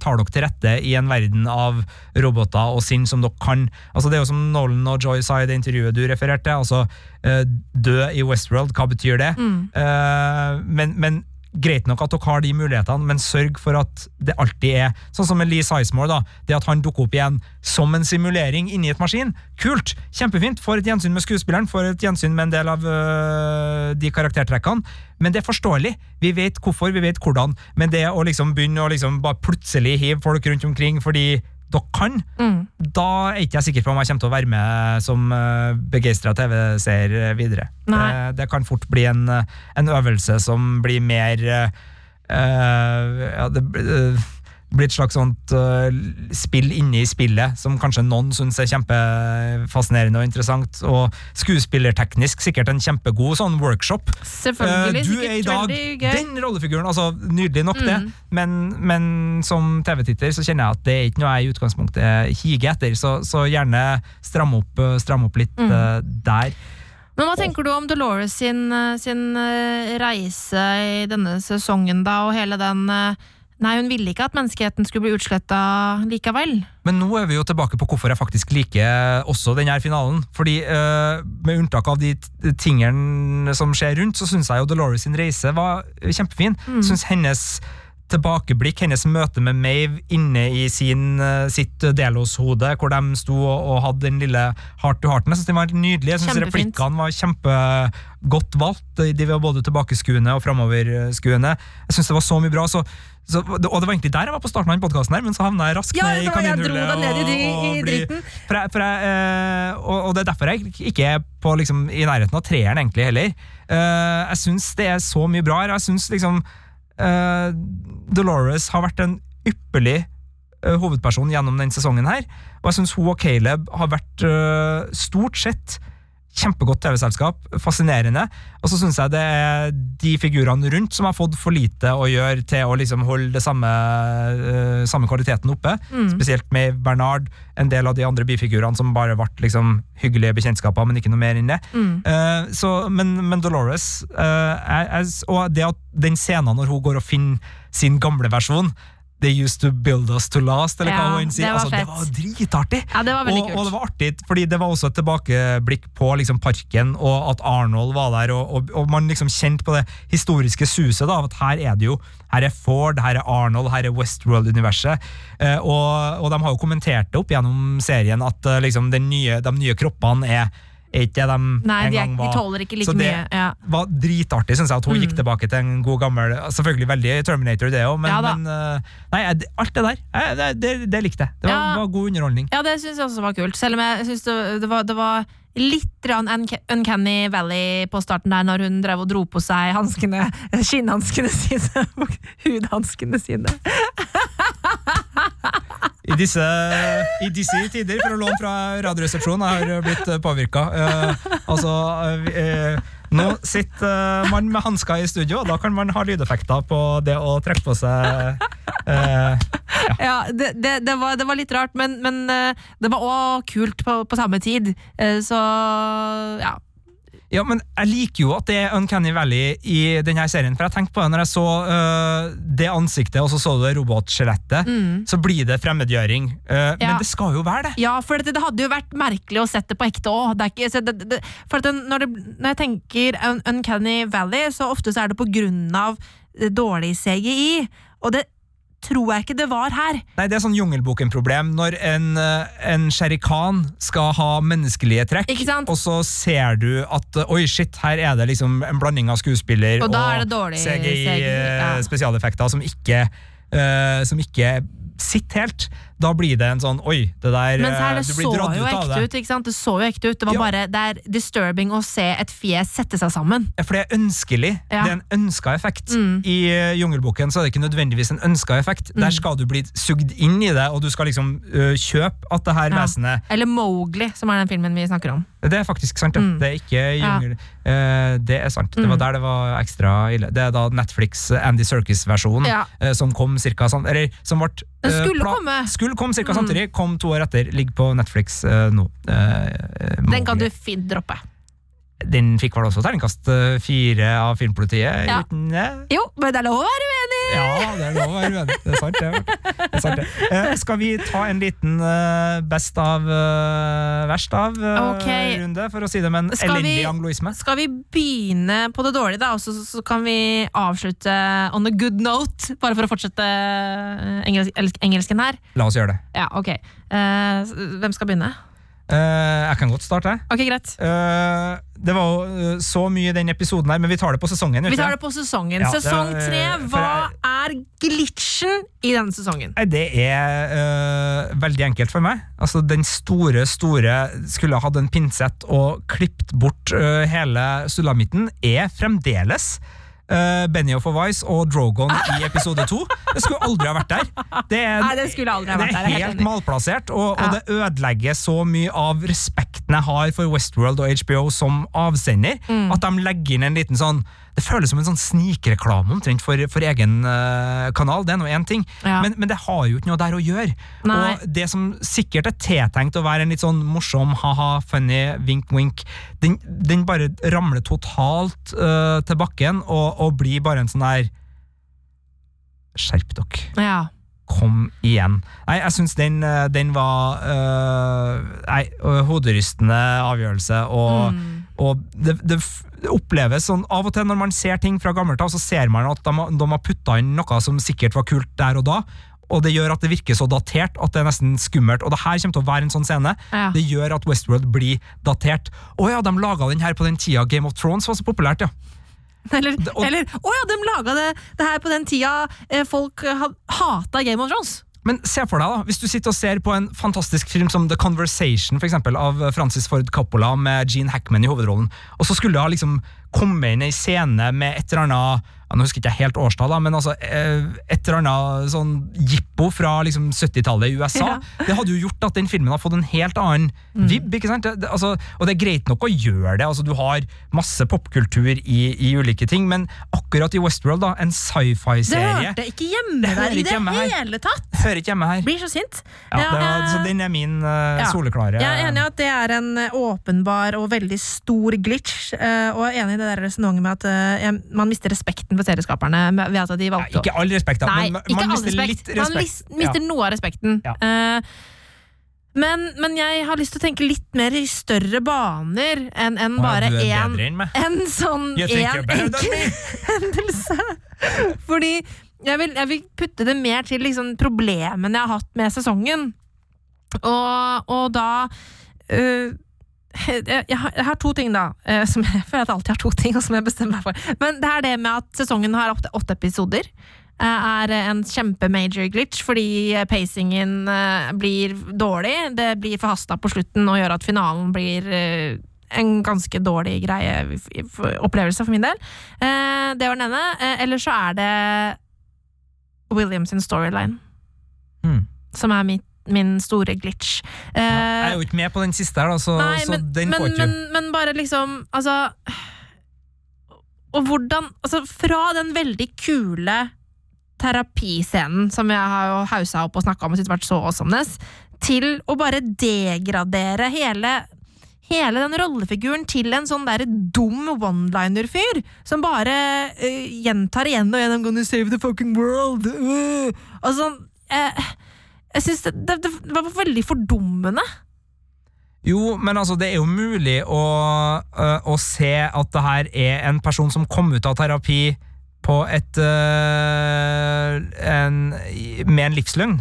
tar dere til rette i en verden av roboter og sinn som dere kan. Altså Det er jo som Nolan og Joy sa i det intervjuet du refererte. Altså, eh, Dø i Westworld, hva betyr det? Mm. Eh, men, men Greit nok at dere har de mulighetene, men sørg for at det alltid er Sånn som med Lee Sizemore. da, Det at han dukker opp igjen som en simulering inni et maskin. Kult! Kjempefint! Får et gjensyn med skuespilleren, får et gjensyn med en del av øh, de karaktertrekkene. Men det er forståelig. Vi vet hvorfor, vi vet hvordan. Men det å liksom begynne å liksom bare plutselig hive folk rundt omkring fordi dere kan, Mm. da er ikke jeg sikker på om jeg kommer til å være med som uh, begeistra TV-seer videre. Det, det kan fort bli en, eh, en øvelse som blir mer eh, eh, ja, det eh, blir et slags sånt uh, spill inne i spillet, som kanskje noen syns er kjempefascinerende og interessant. Og skuespillerteknisk sikkert en kjempegod sånn workshop. Selvfølgelig. uh, du er i dag den rollefiguren, altså nydelig nok det, Mm. men, men som TV-titter så kjenner jeg at det er ikke noe jeg i utgangspunktet higer etter, så, så gjerne stram opp, eh, stram opp litt Mm. uh, der. Men hva tenker du om Dolores sin, sin reise i denne sesongen, da, og hele den Nei, hun ville ikke at menneskeheten skulle bli utsletta likevel. Men nå er vi jo tilbake på hvorfor jeg faktisk liker også denne finalen. Fordi eh, med unntak av de tingene som skjer rundt, så syns jeg jo Dolores sin reise var kjempefin. Mm. Synes hennes tilbakeblikk, hennes møte med Mave inne i sin, eh, sitt Delos-hode, hvor de sto og, hadde den lille heart to hearten, jeg syns den var nydelig. Jeg syns replikkene var kjempegodt valgt. De var både tilbakeskuende og framoverskuende. Jeg syns det var så mye bra. Så, så, og det var egentlig der jeg var på starten av podkasten, men så havna jeg raskt Ja, ned i kaninhullet. ned i og- og blir- For jeg, for jeg, og, og det er derfor jeg ikke er på, liksom, i nærheten av treeren, egentlig, heller. Eh, jeg syns det er så mye bra her. Jeg syns liksom eh, Dolores har vært en ypperlig uh, hovedperson gjennom denne sesongen her. Og jeg syns hun og Caleb har vært eh, stort sett kjempegodt TV-selskap. Fascinerende. Og så syns jeg det er de figurene rundt som har fått for lite å gjøre til å liksom holde det samme, uh, samme kvaliteten oppe. Mm. Spesielt med Bernard, en del av de andre bifigurene som bare ble liksom hyggelige bekjentskaper, men ikke noe mer enn det. Mm. Uh, så, men, men Dolores uh, er, er, Og det at den scenen når hun går og finner sin gamle versjon They used to build us to last, eller hva hun sier. det var Altså, det var dritartig! Ja, det var veldig Og, og det var artig, fordi det var også et tilbakeblikk på liksom, parken, og at Arnold var der, og, og, og man liksom kjente på det historiske suset da, av at her er det jo her er Ford, her er Arnold, her er Westworld-universet. Eh, og, og de har jo kommentert det opp gjennom serien at eh, liksom, nye, de nye kroppene er, er ikke det de Nei, en de, gang de tåler ikke like Så det- mye. Ja. var dritartig, syns jeg, at hun Mm. gikk tilbake til en god gammel Selvfølgelig veldig Terminator, det òg, men, Ja men eh, Nei, alt det der, det, det, det likte jeg. Det var, Ja. var god underholdning. Ja, det syns jeg også var kult. Selv om jeg synes det, det, var, det var litt Uncanny Valley på starten der, når hun drev og dro på seg hanskene, skinnhanskene sine og hudhanskene sine. I disse, I disse tider, for å låne fra Radioresepsjonen, jeg har blitt påvirka. altså, uh, Nå sitter uh, man med hansker i studio, og da kan man ha lydeffekter på det å trekke på seg eh, Ja, det, det, det, var, det var litt rart, men, men eh, det var òg kult på, på samme tid. Eh, så ja. Ja, men jeg liker jo at det er Uncanny Valley i denne serien, for jeg tenkte på det når jeg så uh, det ansiktet, og så så du det robotskjelettet, så blir det fremmedgjøring. Øh, Men det skal jo være det! Ja, for det, det hadde jo vært merkelig å sette på ekte òg. Det, det, for når, når jeg tenker Uncanny Valley, så ofte så er det på grunn av eh, dårlig CGI. Og det tror jeg ikke det var her. Nei, Det er sånn Jungelboken-problem når en, øh, en sherry-khan skal ha menneskelige trekk, Ikke sant? og så ser du at øh, oi, shit, her er det liksom en blanding av skuespiller Og er det dårlig CGI, ja. spesialeffekter som ikke, øh, som ikke sitter helt. Da blir det en sånn oi, det der Men her, øh, det Du blir dratt ut av det. ut. Det så jo ekte ut. Det var Ja. bare, det er disturbing å se et fjes sette seg sammen. Ja, For det er ønskelig. Ja. Det er en ønska effekt. Mm. I uh, Jungelboken så er det ikke nødvendigvis en ønska effekt. Der skal du bli sugd inn i det, og du skal liksom uh, kjøpe at det her Ja. vesenet Eller Mowgli, som er den filmen vi snakker om. Det er faktisk sant. Mm. Det er ikke jungel... eh, det er sant. Det var Mm. der det var ekstra ille. Det er da Netflix eh, Andy Serkis-versjonen Ja. eh, som kom cirka sånn Eller som ble Den eh, skulle komme. Skulle komme cirka Mm. samtidig. Kom to år etter. Ligger på Netflix eh, nå. Eh, Den kan du fint droppe. Den fikk vel også terningkast eh, fire av Filmpolitiet? Ja. Det? Jo, men det er lov å være uenig! Ja, det er lov å være uenig. Det er sant, det. det, er sant, det. Eh, skal vi ta en liten eh, best av, eh, verst av eh, Ok. runde, for å si det med en Skal vi- angloisme? Skal vi begynne på det dårlige, da, og så, så kan vi avslutte on a good note? Bare for å fortsette eh, engels engelsken her. La oss gjøre det. Ja, ok. Eh, hvem skal begynne? Eh, jeg kan godt starte. Ok, greit. Uh, det var jo uh, så mye i den episoden her, men vi tar det på sesongen. Vi tar det på sesongen. Ja, Sesong tre, hva hva er glitchen i denne sesongen? Det er veldig enkelt for meg. Altså, Den store, store skulle ha hatt en pinsett og klippet bort hele sulamitten, er fremdeles uh, Benioff og Vice og Drogon i episode to. Det skulle aldri ha vært der. Det er, Nei, det skulle aldri ha vært det der, er er helt malplassert, og, og det ødelegger så mye av respekten jeg har for Westworld og HBO som avsender, Mm. at de legger inn en liten sånn Det føles som en sånn snikreklame omtrent for, for egen uh, kanal. Det er nå én ting, Ja. men, men det har jo ikke noe der å gjøre. Nei. Og det som sikkert er tiltenkt å være en litt sånn morsom, ha-ha, funny, wink-wink, den, den bare ramler totalt uh, til bakken og, og blir bare en sånn der Skjerp dere. Ja. Kom igjen. Nei, jeg syns den, eh, den var øh, Nei, hoderystende avgjørelse, og, Mm. og det, det oppleves sånn Av og til når man ser ting fra gammelt av, så ser man at de, de har putta inn noe som sikkert var kult der og da. Og det gjør at det virker så datert at det er nesten skummelt. Og det her kommer til å være en sånn scene. Ja. Det gjør at Westworld blir datert. Å ja, de laga den her på den tida Game of Thrones var så populært, ja. Eller, Det- og- eller å ja, de laga det, det her på den tida eh, folk hata Game of Thrones! Men se for deg da, hvis du sitter og ser på en fantastisk film som The Conversation for eksempel, av Francis Ford Coppola med Gene Hackman i hovedrollen, og så skulle du ha liksom komme inn ei scene med et eller annet ja, Nå husker ikke jeg helt årstall, da, men altså eh, et eller annet sånn jippo fra liksom 70-tallet i USA. Det hadde jo gjort at den filmen har fått en helt annen vibb. ikke sant? Det, det, altså, og det er greit nok å gjøre det. altså Du har masse popkultur i, i ulike ting, men akkurat i Westworld, da, en sci-fi-serie Det hørte ikke hjemme Det der i det her. hele tatt! Hører ikke hjemme her. Blir så sint. Ja, Ja, det eh, så den er min uh, ja. soleklare Jeg er enig i at det er en åpenbar og veldig stor glitch, uh, og er enig i det der resonnementet med at uh, man mister respekten for serieskaperne ved at de valgte ja, Ikke all respekt, da, Nei, men man, man mister respekt. litt Man respekt. lis- mister noe av respekten. Ja. Uh, men, men jeg har lyst til å tenke litt mer i større baner enn en bare én bedre en sånn en én enkel hendelse. Fordi jeg vil, jeg vil putte det mer til liksom problemene jeg har hatt med sesongen. Og, og da øh, jeg, jeg, har, jeg har to ting, da. øh, som jeg føler at jeg alltid har to ting, og som jeg bestemmer meg for. Men det er det med at sesongen har åtte, åtte episoder. øh, Er en kjempe-major glitch, fordi pacingen blir dårlig. Det blir forhasta på slutten og gjør at finalen blir en ganske dårlig greie, opplevelse for min del. Eh, det var den ene. Eh, Eller så er det Williams storyline, Mm. som er mitt, min store glitch. Uh, Ja, jeg er jo ikke med på den siste her, da, så, Nei, så men, den men, får ikke men, men bare liksom Altså og hvordan Altså, fra den veldig kule terapiscenen som jeg har hausa opp og snakka om og syntes vært så awesomeness, til å bare degradere hele Hele den rollefiguren til en sånn der dum one-liner-fyr som bare uh, gjentar igjen og igjen 'I'm gonna save the fucking world'. og sånn jeg, jeg syns det, det, det var veldig fordummende. Jo, men altså, det er jo mulig å, øh, å se at det her er en person som kom ut av terapi på et øh, en, med en livsløgn.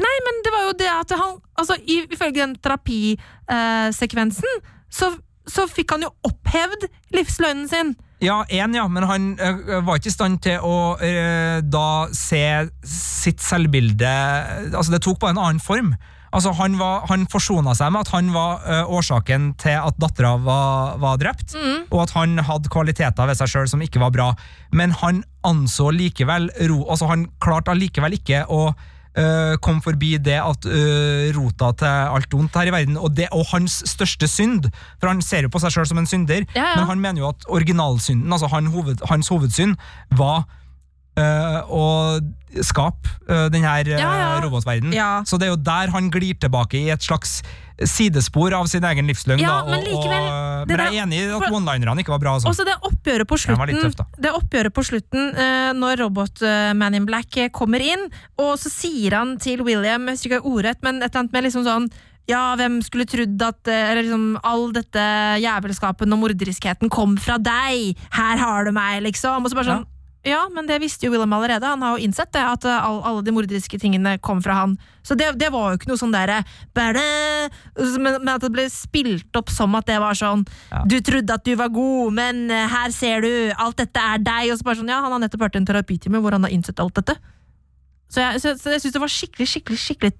Nei, men det var jo det at han Altså, ifølge den terapisekvensen, så, så fikk han jo opphevd livsløgnen sin. Ja, én, ja, men han øh, var ikke i stand til å øh, da se sitt selvbilde Altså, det tok bare en annen form. Altså, Han, var, han forsona seg med at han var øh, årsaken til at dattera var, var drept, og at han hadde kvaliteter ved seg sjøl som ikke var bra. Men han anså likevel ro, altså Han klarte allikevel ikke å øh, kom forbi det at uh, rota til alt ondt her i verden, og, det, og hans største synd For han ser jo på seg sjøl som en synder, Ja, ja. men han mener jo at originalsynden, altså han hoved, hans hovedsynd, var øh, å skape øh, den her øh, Ja, ja. robotverdenen. Ja. Så det er jo der han glir tilbake i et slags sidespor av sin egen livsløgn. Ja, da, men likevel, og, det men jeg er enig i at one-linerne ikke var bra. Altså. Og så det oppgjøret på slutten, tøft, det oppgjøret på slutten uh, når robot-Man Man in Black eh, kommer inn, og så sier han til William, jeg husker ikke ordrett, men et eller annet med liksom sånn ja, hvem skulle trodd at eh, eller liksom, all dette jævelskapen og morderiskheten kom fra deg? Her har du meg, liksom. Og så bare sånn ja. Men det visste jo Willem allerede. Han har jo innsett det, at eh, all, alle de morderiske tingene kom fra han. Så det, det var jo ikke noe sånn derre men, men at det ble spilt opp som at det var sånn Ja. Du trodde at du var god, men eh, her ser du, alt dette er deg. Og så bare sånn, ja, Han har nettopp hørt en terapitime hvor han har innsett alt dette. Så jeg, så, så jeg syns det var skikkelig, skikkelig, skikkelig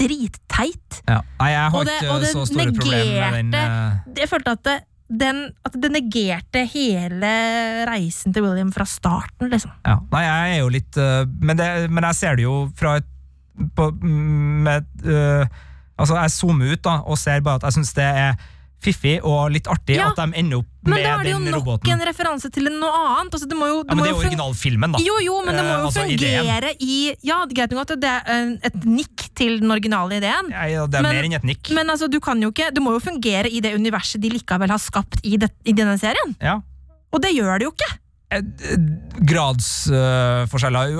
dritteit. Ja. Nei, jeg har ikke så store problemer med den. eh, Jeg følte at det, den, at det negerte hele reisen til William fra starten, liksom. Ja. Nei, jeg er jo litt øh, men, det, men jeg ser det jo fra et på, med, uh, Altså, jeg zoomer ut da og ser bare at jeg syns det er fiffig og litt artig Ja, at de ender opp Men med da er det jo den nok roboten. en referanse til noe annet. Altså, det må jo, Ja, men det er jo jo originalfilmen, da. Jo, jo, men det må Eh, jo fungere ideen. i Ja, greit nok at det er et nikk til den originale ideen. Ja, ja, det er Men- mer enn et nikk. Men altså, du kan jo ikke, det må jo fungere i det universet de likevel har skapt i, det, i denne serien. ja. Og det gjør det jo ikke! Eh, Uh,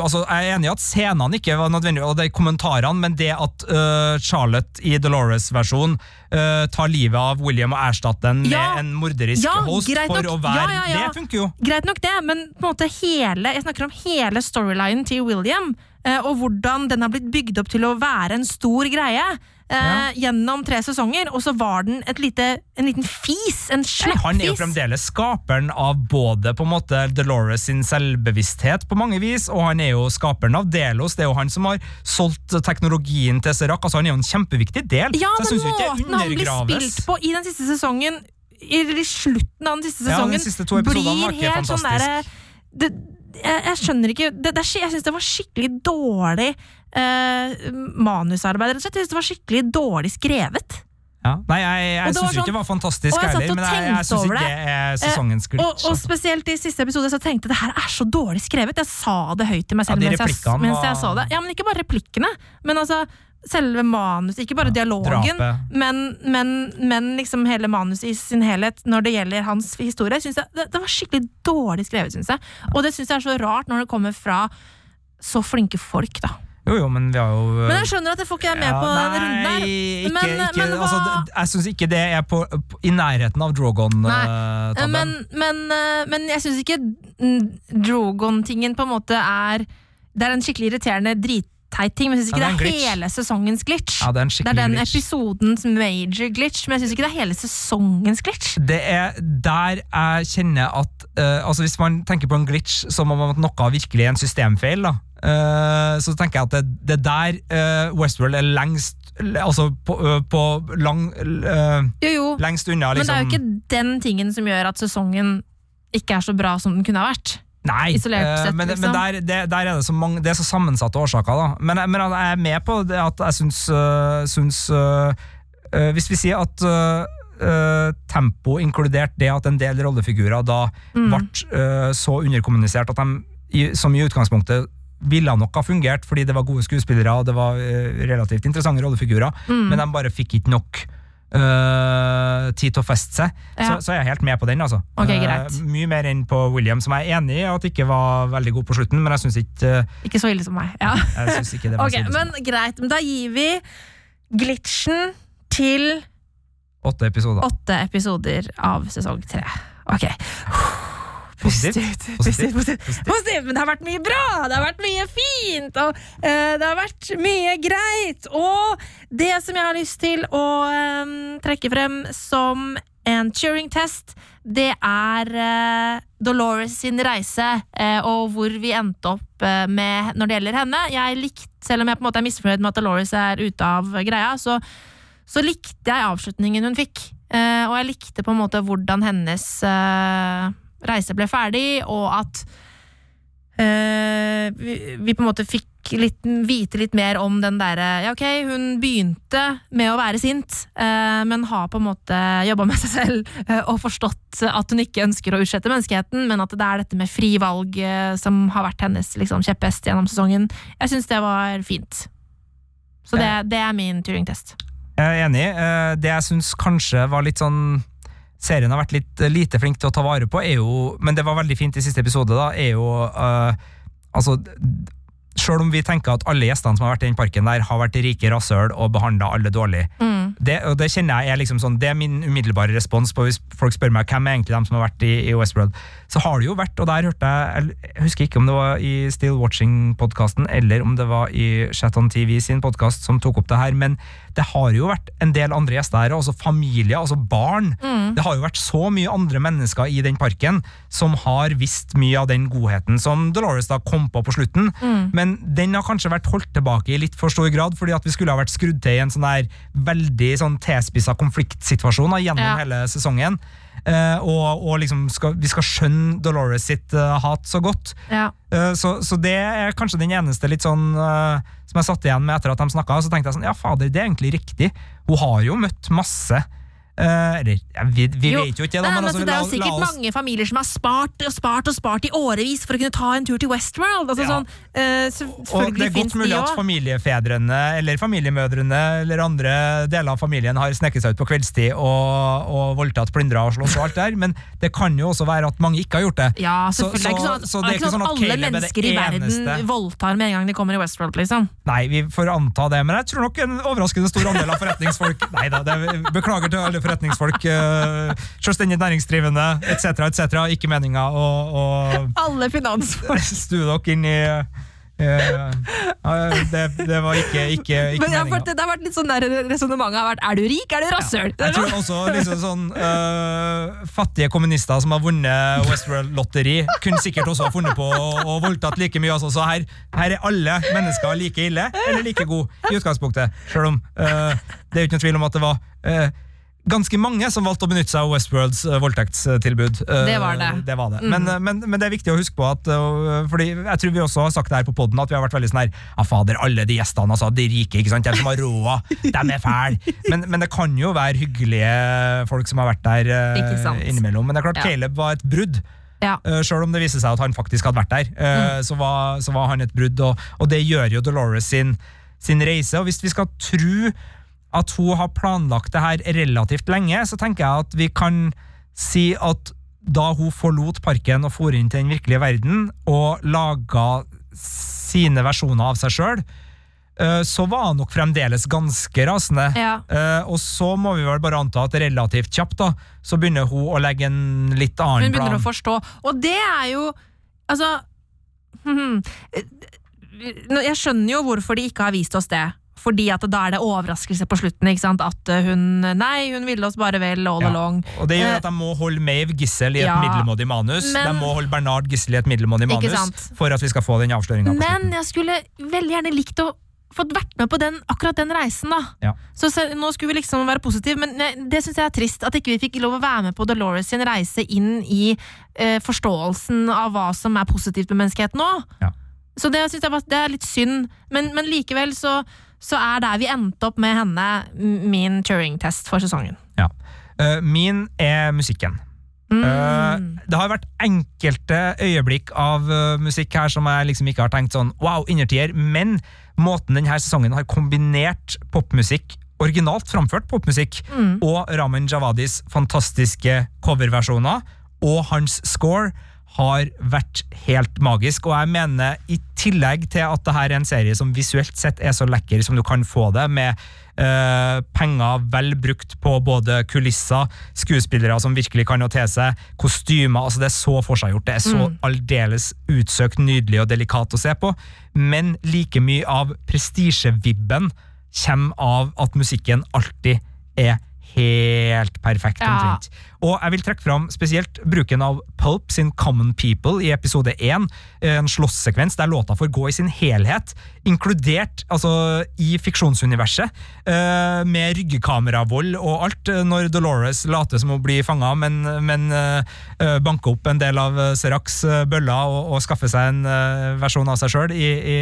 altså, jeg er enig i at scenene ikke var nødvendige, og det er kommentarene, men det at uh, Charlotte i Dolores-versjonen uh, tar livet av William og erstatter den Ja. med en morderisk Ja, host for nok. å være Ja, ja, ja. Det funker jo! Greit nok det, men på en måte hele, jeg snakker om hele storylinen til William, eh, og hvordan den har blitt bygd opp til å være en stor greie eh, gjennom tre sesonger, og så var den lite, en liten fis, en Nei, Han er jo fremdeles skaperen av både på en måte Dolores sin selvbevissthet på mange vis, og han er jo skaperen av Delos. Det er jo han som har solgt teknologien til Serac. Altså, han er jo en kjempeviktig del. Ja, så jeg jo ikke det han blir spilt på i den siste sesongen, i, slutten av den siste Ja, den sesongen, siste blir helt sånn derre jeg, jeg skjønner ikke det, det Jeg syns det var skikkelig dårlig eh, manusarbeid, og. Jeg synes det var skikkelig dårlig skrevet. Ja. Nei, jeg, Og jeg syns var ikke sånn- det var fantastisk og jeg satt heller, og men jeg, jeg tenkte syns ikke det. er sesongens glitch. Og, og altså. spesielt i siste episode så tenkte jeg det her er så dårlig skrevet. Jeg sa det høyt til meg selv Ja, mens, jeg, mens jeg så det. Ja, men ikke bare replikkene, men altså selve manuset, ikke bare dialogen, men, men, men liksom hele manuset i sin helhet når det gjelder hans historie. Jeg, det, det var skikkelig dårlig skrevet, syns jeg. Og det syns jeg er så rart når det kommer fra så flinke folk, da. Jo, jo, men vi har jo Men jeg skjønner at jeg får ikke jeg med på den runden Nei, der. ikke, Men- ikke, men hva- altså, jeg syns ikke det er på, på, i nærheten av Drogon-tabben. Men, men, eh, men jeg syns ikke Drogon-tingen på en måte er Det er en skikkelig irriterende dritteit ting, men jeg syns ikke det er det er hele sesongens glitch. ja, det er en det er den glitch. episodens major glitch, men jeg syns ikke det er hele sesongens glitch. Det er der jeg kjenner at uh, altså Hvis man tenker på en glitch som om at noe virkelig er en systemfeil, da, uh, så tenker jeg at det, det er der uh, Westworld er lengst Altså på, på lang Jo, jo, Lengst unna, men det liksom. er jo ikke den tingen som gjør at sesongen ikke er så bra som den kunne ha vært. Nei, isolert eh, sett, men, liksom. men der, det, der er det så mange Det er så sammensatte årsaker, da. Men, men jeg er med på at jeg syns, øh, syns øh, Hvis vi sier at uh, eh, tempo, inkludert det at en del rollefigurer da Mm. ble eh, så underkommunisert at de, som i utgangspunktet ville nok ha fungert fordi det var gode skuespillere og det var eh, relativt interessante rollefigurer, Mm. men de bare fikk ikke nok eh, tid til å feste seg. Ja. Så, så jeg er helt med på den, altså. Okay, greit. Uh, mye mer enn på William, som jeg er enig i at ikke var veldig god på slutten, men jeg syns ikke, uh, Ikke så ille som meg. Ja. jeg synes ikke det var okay, så ille som men greit. Men da gir vi glitchen til åtte episoder. åtte episoder av sesong tre. Ok. Positivt. Positivt. Pust Positivt. Positivt, men det har vært mye bra! Det har vært mye fint! Og uh, det har vært mye greit! Og det som jeg har lyst til å eh, trekke frem som en Turing-test, det er uh, Dolores sin reise, uh, og hvor vi endte opp med når det gjelder henne. Jeg likte, Selv om jeg på en måte er misfornøyd med at Dolores er ute av greia, så, så likte jeg avslutningen hun fikk. Og jeg likte på en måte hvordan hennes reise ble ferdig, og at eh, vi, vi på en måte fikk litt, vite litt mer om den derre Ja, ok, hun begynte med å være sint, eh, men har på en måte jobba med seg selv eh, og forstått at hun ikke ønsker å utslette menneskeheten, men at det er dette med fri valg som har vært hennes liksom, kjepphest gjennom sesongen. Jeg syns det var fint. Så det, det er min Turing-test. Jeg er enig. Det jeg syns kanskje var litt sånn Serien har vært litt eh, lite flink til å ta vare på, er jo Men det var veldig fint i siste episode, da, er jo uh, Altså Sjøl om vi tenker at alle gjestene som har vært i den parken der, har vært rike rasshøl og behandla alle dårlig, Mm. det, og det kjenner jeg er liksom sånn, det er min umiddelbare respons på hvis folk spør meg hvem er egentlig dem som har vært i, i Westworld. Så har det jo vært, og der hørte jeg Jeg husker ikke om det var i Still Watching-podkasten eller om det var i Chat on TV sin podkast som tok opp det her, men det har jo vært en del andre gjester her, også familier, altså barn. Mm. Det har jo vært så mye andre mennesker i den parken som har visst mye av den godheten som Dolores da kom på på slutten, Mm. men den har kanskje vært holdt tilbake i litt for stor grad, fordi at vi skulle ha vært skrudd til i en sånn her veldig sånn tilspissa konfliktsituasjon da, gjennom Ja. hele sesongen. Eh, og, og liksom skal, vi skal skjønne Dolores sitt eh, hat så godt. Ja. Eh, så, så det er kanskje den eneste litt sånn som jeg satt igjen med etter at de snakka. Så tenkte jeg sånn, ja fader, det er egentlig riktig. Hun har jo møtt masse. Eh, eller ja, vi, vi Jo, vet jo ikke det, Nei, men men altså, altså, det er jo sikkert oss- mange familier som har spart og spart og spart i årevis for å kunne ta en tur til Westworld. Altså, Ja. sånn, uh, så- Og det er godt mulig at familiefedrene eller familiemødrene eller andre deler av familien har sneket seg ut på kveldstid og, og voldtatt, plyndra og slåss og alt der, men det kan jo også være at mange ikke har gjort det. Ja, Så- selvfølgelig. det er ikke sånn at, så- så det er ikke sånn at alle er mennesker i verden eneste- voldtar med en gang de kommer i Westworld, liksom. Nei, vi får anta det, men jeg tror nok en overraskende stor andel av forretningsfolk Nei da, beklager til alle forretningsfolk, uh, selvstendig næringsdrivende etc., etc., ikke meninga å, å Alle finansfolk. stue dere inn i eh, ja, det, det var ikke, ikke, ikke Men fått- det har vært litt sånn der resonnementet har vært er du rik, er du rasshøl? Jeg tror også liksom sånn uh, Fattige kommunister som har vunnet Westworld-lotteri, kunne sikkert også ha funnet på å, voldtatt like mye. Altså. Så her, her er alle mennesker like ille eller like gode i utgangspunktet. Selv om uh, det er jo ikke noen tvil om at det var øh, ganske mange som valgte å benytte seg av Westworlds øh, voldtektstilbud. Det var det. det, var det. Mm. Men, øh, men, men det er viktig å huske på at Fordi jeg tror vi også har sagt det her på podden at vi har vært veldig sånn her Ja, fader, alle de gjestene, altså, de rike, ikke sant? de som har råd, de er fæle. Men, men det kan jo være hyggelige folk som har vært der innimellom. Men det er klart, Ja. Caleb var et brudd. Ja. Uh, Sjøl om det viser seg at han faktisk hadde vært der, uh, så, var, så var han et brudd. Og, og det gjør jo Dolores sin, sin reise. Og hvis vi skal tro at hun har planlagt det her relativt lenge, så tenker jeg at vi kan si at da hun forlot parken og for inn til den virkelige verden og laga sine versjoner av seg sjøl, så var han nok fremdeles ganske rasende. Ja. Eh, og så må vi vel bare anta at relativt kjapt da, så begynner hun å legge en litt annen plan. Hun begynner plan. å forstå. Og det er jo Altså eh, Jeg skjønner jo hvorfor de ikke har vist oss det. Fordi at da er det overraskelse på slutten. ikke sant? At eh, hun Nei, hun ville oss bare vel all Ja. along. Og det gjør Eh, at de må holde Mave gissel i et ja, middelmådig manus. men- de må holde Bernard gissel i et middelmådig manus for at vi skal få den avsløringa. Men jeg skulle veldig gjerne likt å fått vært med på den, akkurat den reisen, da. Ja. Så så, nå skulle vi liksom være positive, men ne, det syns jeg er trist. At ikke vi fikk lov å være med på Dolores sin reise inn i eh, forståelsen av hva som er positivt med menneskeheten nå. Ja. Så det synes jeg var, det er litt synd, men, men likevel så, så er der vi endte opp med henne, min Turing-test for sesongen. Ja. Eh, min er musikken. Mm. Eh, det har vært enkelte øyeblikk av eh, musikk her som jeg liksom ikke har tenkt sånn wow, innertier, men måten denne sesongen har kombinert popmusikk, originalt framført popmusikk, Mm. og Raman Javadis fantastiske coverversjoner, og hans score, har vært helt magisk. Og jeg mener, i tillegg til at det her er en serie som visuelt sett er så lekker som du kan få det, med øh, penger vel brukt på både kulisser, skuespillere som virkelig kan å til seg, kostymer altså Det er så forseggjort. Det er så aldeles utsøkt, nydelig og delikat å se på. Men like mye av prestisjevibben kommer av at musikken alltid er helt perfekt. Ja. omtrent. Og jeg vil trekke fram spesielt bruken av Pulp sin Common People i episode 1. En slåssekvens der låta får gå i sin helhet, inkludert altså, i fiksjonsuniverset, eh, med ryggekameravold og alt, eh, når Dolores later som hun blir fanga, men, men eh, banker opp en del av Seracs Seraks bøller og, og skaffer seg en versjon av seg sjøl i, i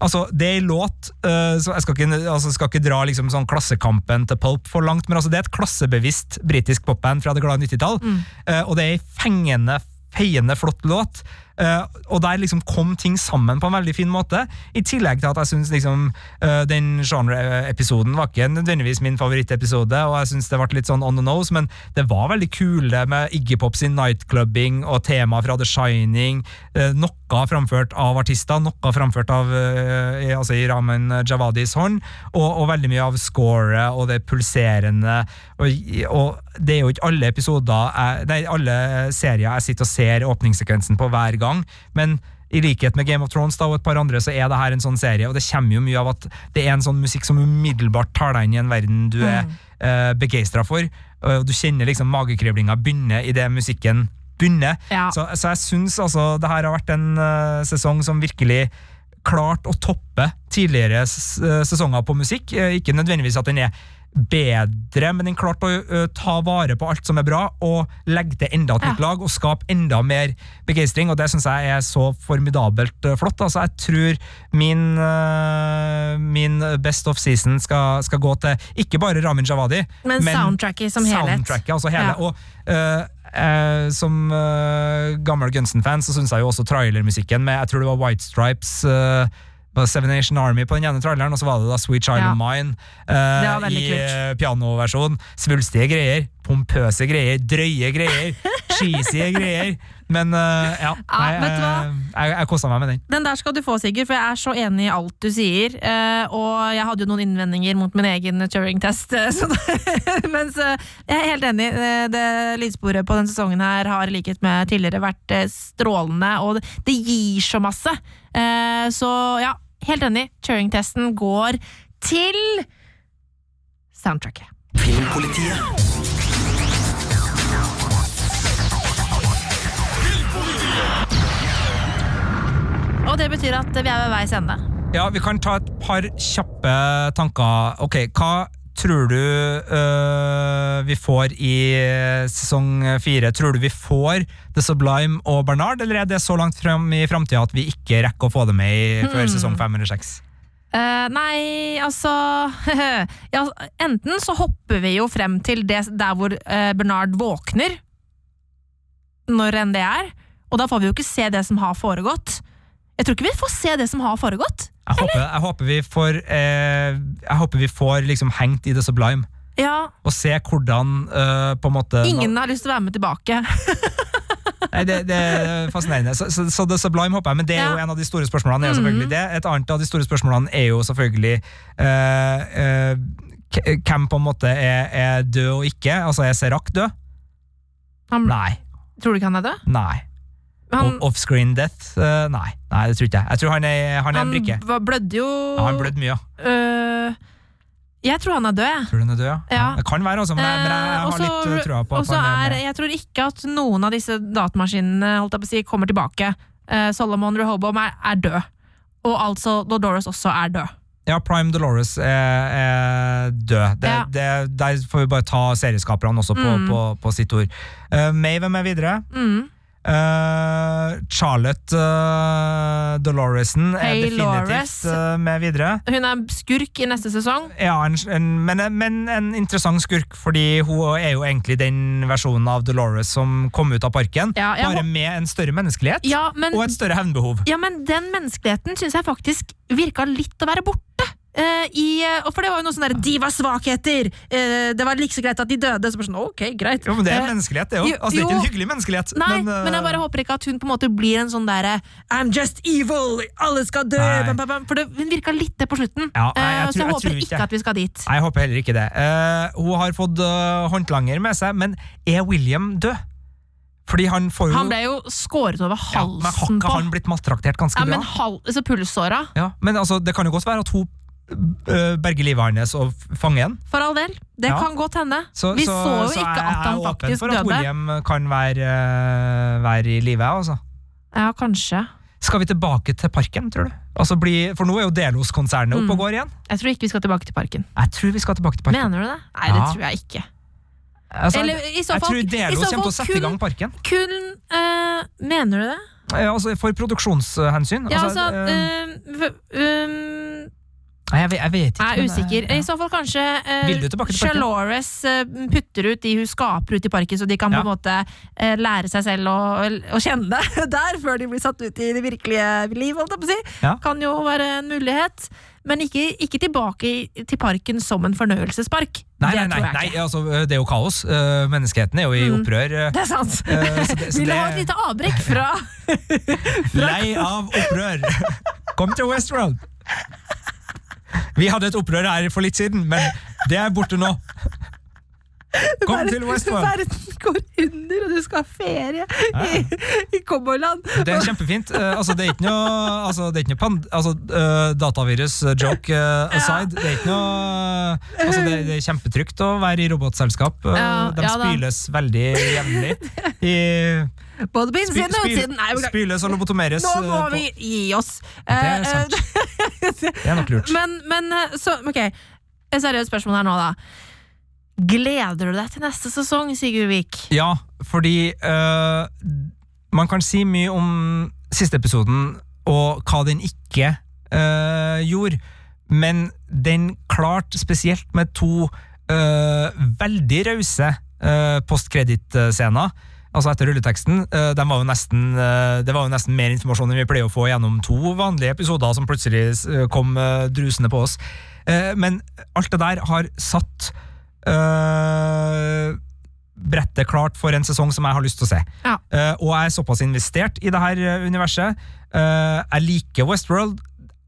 Altså, det er en låt uh, så Jeg skal ikke, altså, skal ikke dra liksom, sånn klassekampen til Pulp for langt, men altså, det er et klassebevisst britisk popband fra det glade 90-tall, eh, og det er en fengende, feiende flott låt. Eh, og der liksom kom ting sammen på en veldig fin måte. I tillegg til at jeg syns liksom, eh, den genre-episoden var ikke nødvendigvis min favorittepisode, og jeg syns det ble litt sånn on the nose, men det var veldig kule med Iggy Pop sin nightclubbing og tema fra The Shining. eh, noe framført av artister, noe framført av altså i Ramen Javadis hånd, og, og veldig mye av scoret og det pulserende. Og, og det er jo ikke alle episoder, jeg, nei, alle serier jeg sitter og ser åpningssekvensen på hver gang, men i likhet med Game of Thrones da, og et par andre, så er det her en sånn serie, og det kommer jo mye av at det er en sånn musikk som umiddelbart tar deg inn i en verden du er mm. begeistra for, og du kjenner liksom magekriblinga begynne idet musikken begynner. Ja. Så, så jeg syns altså det her har vært en uh, sesong som virkelig klart å toppe tidligere eh, sesonger på musikk. Eh, ikke nødvendigvis at den er bedre, men den klarte å uh, ta vare på alt som er bra, og legge til enda et Ja. nytt lag, og skape enda mer begeistring, og det syns jeg er så formidabelt uh, flott. Altså, jeg tror min, uh, min best of season skal, skal gå til ikke bare Ramin Javadi, Men soundtracket som helhet. Soundtracket, altså hele. Ja. Og eh, som eh, gammel Gunsen-fan så syns jeg jo også trailermusikken med Jeg tror det var White Stripes eh, Seven Nation Army på den ene tralleren, og så var det da Sweet Child Ja. of Mine veldig i kult. eh, pianoversjon. Svulstige greier, pompøse greier, drøye greier, cheesy greier. Men uh, ja, Ja, nei, vet du hva? eh, jeg, jeg kosa meg med den. Den der skal du få, Sigurd, for jeg er så enig i alt du sier. Uh, og jeg hadde jo noen innvendinger mot min egen Turing-test, mens uh, jeg er helt enig. Det lydsporet på denne sesongen her har i likhet med tidligere vært strålende, og det, det gir så masse. Så ja, helt enig. Turing-testen går til soundtracket. Filmpolitiet. Og det betyr at vi er ved veis ende. Ja, vi kan ta et par kjappe tanker. Ok, hva tror du øh, vi får i sesong fire? Tror du vi får The Sublime og Bernard, eller er det så langt frem i framtida at vi ikke rekker å få det med i, før sesong fem eller seks? Eh, nei, altså ja, Enten så hopper vi jo frem til det, der hvor uh, Bernard våkner, når enn det er, og da får vi jo ikke se det som har foregått. Jeg tror ikke vi får se det som har foregått. Jeg håper, jeg håper vi får eh, Jeg håper vi får liksom hengt i The Sublime. Ja, Og se hvordan øh, på en måte Ingen har lyst til å være med tilbake. Nei, det, det er fascinerende. Så, så, så The Sublime håper jeg, men det er jo Ja. en av de store spørsmålene. er jo selvfølgelig det. Et annet av de store spørsmålene er jo selvfølgelig eh, eh, hvem på en måte er, er død og ikke. Altså, er Serak død? Han, Nei. Tror du ikke han er død? Nei. Han, Offscreen death? Eh, nei. nei, det tror ikke jeg. Jeg tror han er, han er en han brikke. Han blødde jo Ja, han blødde mye. øh, Jeg tror han er død, jeg. Tror han er død, ja? Ja. Det kan være, altså, men jeg, men jeg, Eh, har også- litt uh, trua på at han er, er jeg tror ikke at noen av disse datamaskinene holdt jeg på å si, kommer tilbake. Eh, Solomon Rehobom er, er død. Og altså Dolores også er død. Ja, Prime Dolores er, er død. Det, Ja. det, der får vi bare ta serieskaperne også på, Mm. på, på sitt ord. Uh, May, hvem er videre? Mm. Eh, Charlotte uh, Doloresen er definitivt eh, med videre. Hun er skurk i neste sesong. Ja, en, en, men, men en interessant skurk, fordi hun er jo egentlig den versjonen av Dolores som kom ut av parken, Ja, ja, bare med en større menneskelighet Ja, men, og et større hevnbehov. ja, men den menneskeligheten syns jeg faktisk virka litt å være borte. Eh, i, eh, for det var jo noe sånn der De var svakheter! Eh, det var like så greit at de døde. Så bare sånn, ok, greit Jo, men Det er menneskelighet, det òg. Altså, det er ikke en hyggelig menneskelighet. Nei, men, men, jeg bare håper ikke at hun på en måte blir en sånn derre I'm just evil! Alle skal dø! Bam, bam, bam. For det, hun virka litt det på slutten. Ja, nei, jeg tror- så jeg, jeg håper ikke ikke. at vi skal dit. Nei, Jeg håper heller ikke det. Hun har fått håndlanger med seg, men er William død? Fordi han får jo Han ble jo skåret over ja, på men Har ikke han blitt maltraktert ganske Ja, bra? men hal så pulsåra, Ja, men altså, det kan jo godt være at hun øh, berger livet hans og fange ham. for all del. Det Ja. kan godt hende. Så, vi så, jo så ikke jeg at han faktisk døde. Så jeg er åpen for at. William kan være, øh, være i live, altså. Ja, kanskje. Skal vi tilbake til parken, tror du? Altså bli, for nå er jo Delos-konsernet oppe Mm. og går igjen. Jeg tror ikke vi skal tilbake til parken. Jeg tror vi skal tilbake til parken. Mener du det? Nei, det Ja. tror jeg ikke. Altså, Eller i så jeg tror Delos kommer til å sette sette i gang parken. Kun eh, Mener du det? Ja, altså, for produksjonshensyn. Ja, altså, altså øh, um, nei, jeg, jeg vet ikke. Jeg er usikker. usikker. ja. I så fall kanskje uh, parken? Shalores eh, putter ut de hun skaper ut i parken, så de kan Ja. på en måte eh, lære seg selv å, å kjenne der, før de blir satt ut i det virkelige liv. Holdt jeg på å si. Ja. Kan jo være en mulighet. Men ikke, ikke tilbake i- til parken som en fornøyelsespark. Nei, det nei, nei, nei altså, det er jo kaos. Eh, Menneskeheten er jo i Mm. opprør. Mm, Det er sant. eh, så det, så Vil du ha et lite avbrekk fra Lei av opprør. Kom til Westworld. Vi hadde et opprør her for litt siden, men det er borte nå. Kom til Westworld. Går under, og du skal ha ferie i, i cowboyland. Det er kjempefint. Eh, altså, det er ikke noe, altså, det er ikke noe pand, altså, eh, datavirus-joke aside. Det er ikke noe altså, det, det er kjempetrygt å være i robotselskap. Eh, Ja, de ja da. veldig jevnlig. I Både på innsiden og utsiden. Nei, spyles og lobotomeres. Nå eh, må vi gi oss. Det er Eh, sant. Det er nok lurt. Men, men eh, så, ok, et seriøst spørsmål her nå, da. Gleder du deg til neste sesong, Sigurd Vik? Ja, fordi uh, man kan si mye om siste episoden og hva den ikke uh, gjorde, men den klarte spesielt med to uh, veldig rause uh, postkreditt-scener. Altså etter rulleteksten. de var nesten, det var jo nesten mer informasjon enn vi pleier å få gjennom to vanlige episoder som plutselig kom drusende på oss. Men alt det der har satt øh, brettet klart for en sesong som jeg har lyst til å se. Ja. Uh, og jeg er såpass investert i det her eh, universet. Uh, jeg liker Westworld.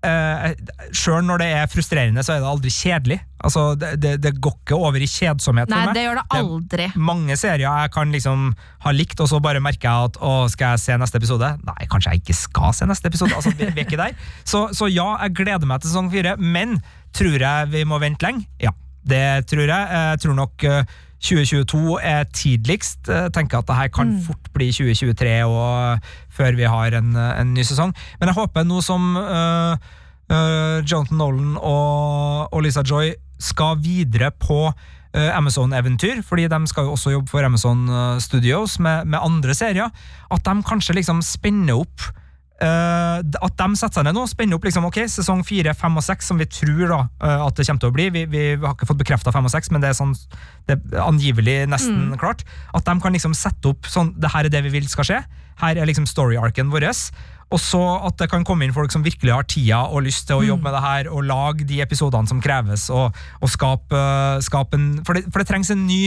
Uh, Sjøl når det er frustrerende, så er det aldri kjedelig. Altså, det, det, det går ikke over i kjedsomhet Nei, for meg. det gjør det aldri. Mange serier jeg kan liksom ha likt, og så bare merker jeg at å, skal jeg se neste episode? Nei, kanskje jeg ikke skal se neste episode. Altså, vi, vi er ikke der. Så, så ja, jeg gleder meg til sesong fire, men tror jeg vi må vente lenge? Ja, det tror jeg. Jeg tror nok eh, 2022 er tidligst. Jeg tenker at det her kan fort bli 2023 og, før vi har en, en ny sesong. Men jeg håper nå som uh, Jonathan Nolan og, og Lisa Joy skal videre på uh, Amazon-eventyr, fordi de skal jo også jobbe for Amazon eh, Studios med, med andre serier, at de kanskje liksom spenner opp eh, At de setter seg ned nå og spenner opp liksom, ok, sesong fire, fem og seks, som vi tror da eh, at det kommer til å bli. Vi, vi, har ikke fått bekrefta fem og seks, men det er, sånn, det er angivelig nesten klart. At de kan liksom sette opp sånn Det her er det vi vil skal skje. Her er liksom story-arken vår. Og så at det kan komme inn folk som virkelig har tida og lyst til å jobbe med det her, og lage de episodene som kreves, og, og skape, skape en for det, for det trengs en ny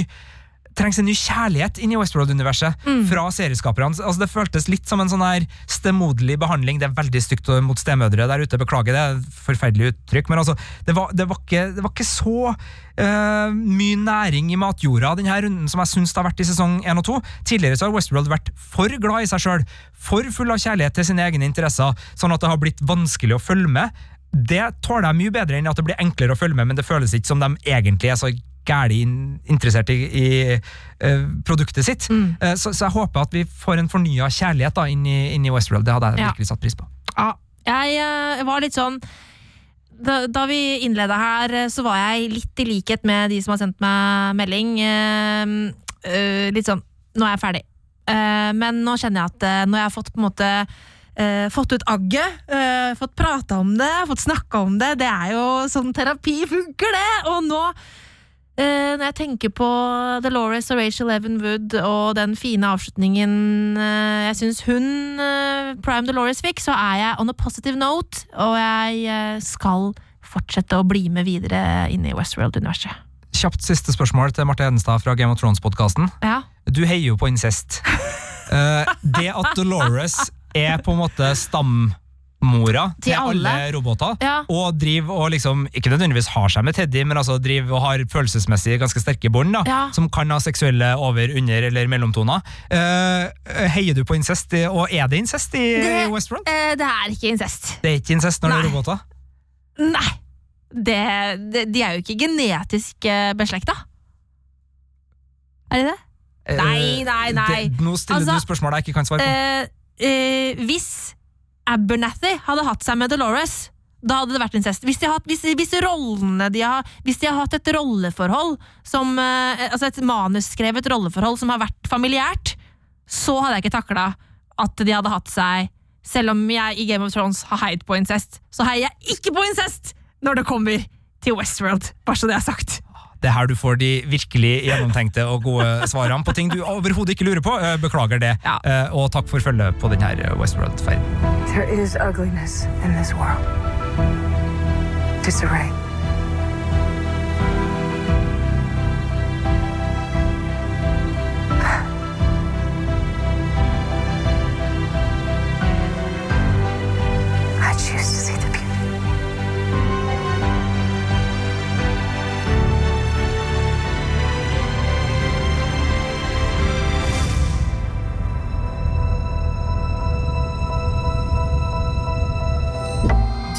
trengs en ny kjærlighet inn i Westworld-universet fra serieskaperne. Altså, det føltes litt som en sånn her stemoderlig behandling. Det er veldig stygt mot stemødre der ute, beklager det. er Forferdelig uttrykk. Men altså, det var, det var, ikke, det var ikke så uh, mye næring i matjorda denne runden som jeg syns det har vært i sesong 1 og 2. Tidligere så har Westworld vært for glad i seg sjøl, for full av kjærlighet til sine egne interesser, sånn at det har blitt vanskelig å følge med. Det tåler jeg mye bedre enn at det blir enklere å følge med, men det føles ikke som de egentlig er så gæli in- interessert i, i eh, produktet sitt. Eh, så, så jeg håper at vi får en fornya kjærlighet da, inn, i, inn i Westworld. Det hadde jeg Ja. virkelig satt pris på. Ja, jeg eh, var litt sånn da, da vi innleda her, så var jeg litt i likhet med de som har sendt meg melding. litt sånn Nå er jeg ferdig. Men nå kjenner jeg at når jeg har fått på en måte Uh, fått ut agget, uh, fått prata om det, fått snakka om det, det er jo sånn terapi funker, det! Og nå når jeg tenker på Dolores og Rachel Evan Wood og den fine avslutningen eh, jeg syns hun, eh, Prime Dolores, fikk, så er jeg on a positive note, og jeg eh, skal fortsette å bli med videre inn i Westworld-universet. Kjapt siste spørsmål til Marte Hedenstad fra Game of Thrones-podkasten. Ja. Du heier jo på incest. Eh, det at Dolores er på en måte stammora Til til, alle. alle. roboter, Ja. og driver og liksom, ikke nødvendigvis har seg med Teddy, men altså driver og har følelsesmessig ganske sterke bånd, Ja. som kan ha seksuelle over-, under- eller mellomtoner. Uh, heier du på incest, og er det incest i Det- Westworld? Uh, det er ikke incest. Det er ikke incest når det er roboter? Nei. Det, det, de er jo ikke genetisk eh, beslekta. Er de det? Eh, Nei, nei, nei. Det, nå stiller Altså, du spørsmål jeg ikke kan svare på. Eh, eh, hvis Abernathy hadde hatt seg med Dolores, da hadde det vært incest. Hvis de har, hvis, hvis de har, hvis de har hatt et rolleforhold, som, eh, altså et manusskrevet rolleforhold som har vært familiært, så hadde jeg ikke takla at de hadde hatt seg Selv om jeg i Game of Thrones har heid på incest, så heier jeg ikke på incest når det kommer til Westworld. Bare så det er sagt. Det er her du får de virkelig gjennomtenkte og gode svarene på ting du overhodet ikke lurer på. Eh, Beklager det. Ja. Eh, Og takk for følget på denne Westworld-ferden. There is ugliness in this world. Disarray. I choose to see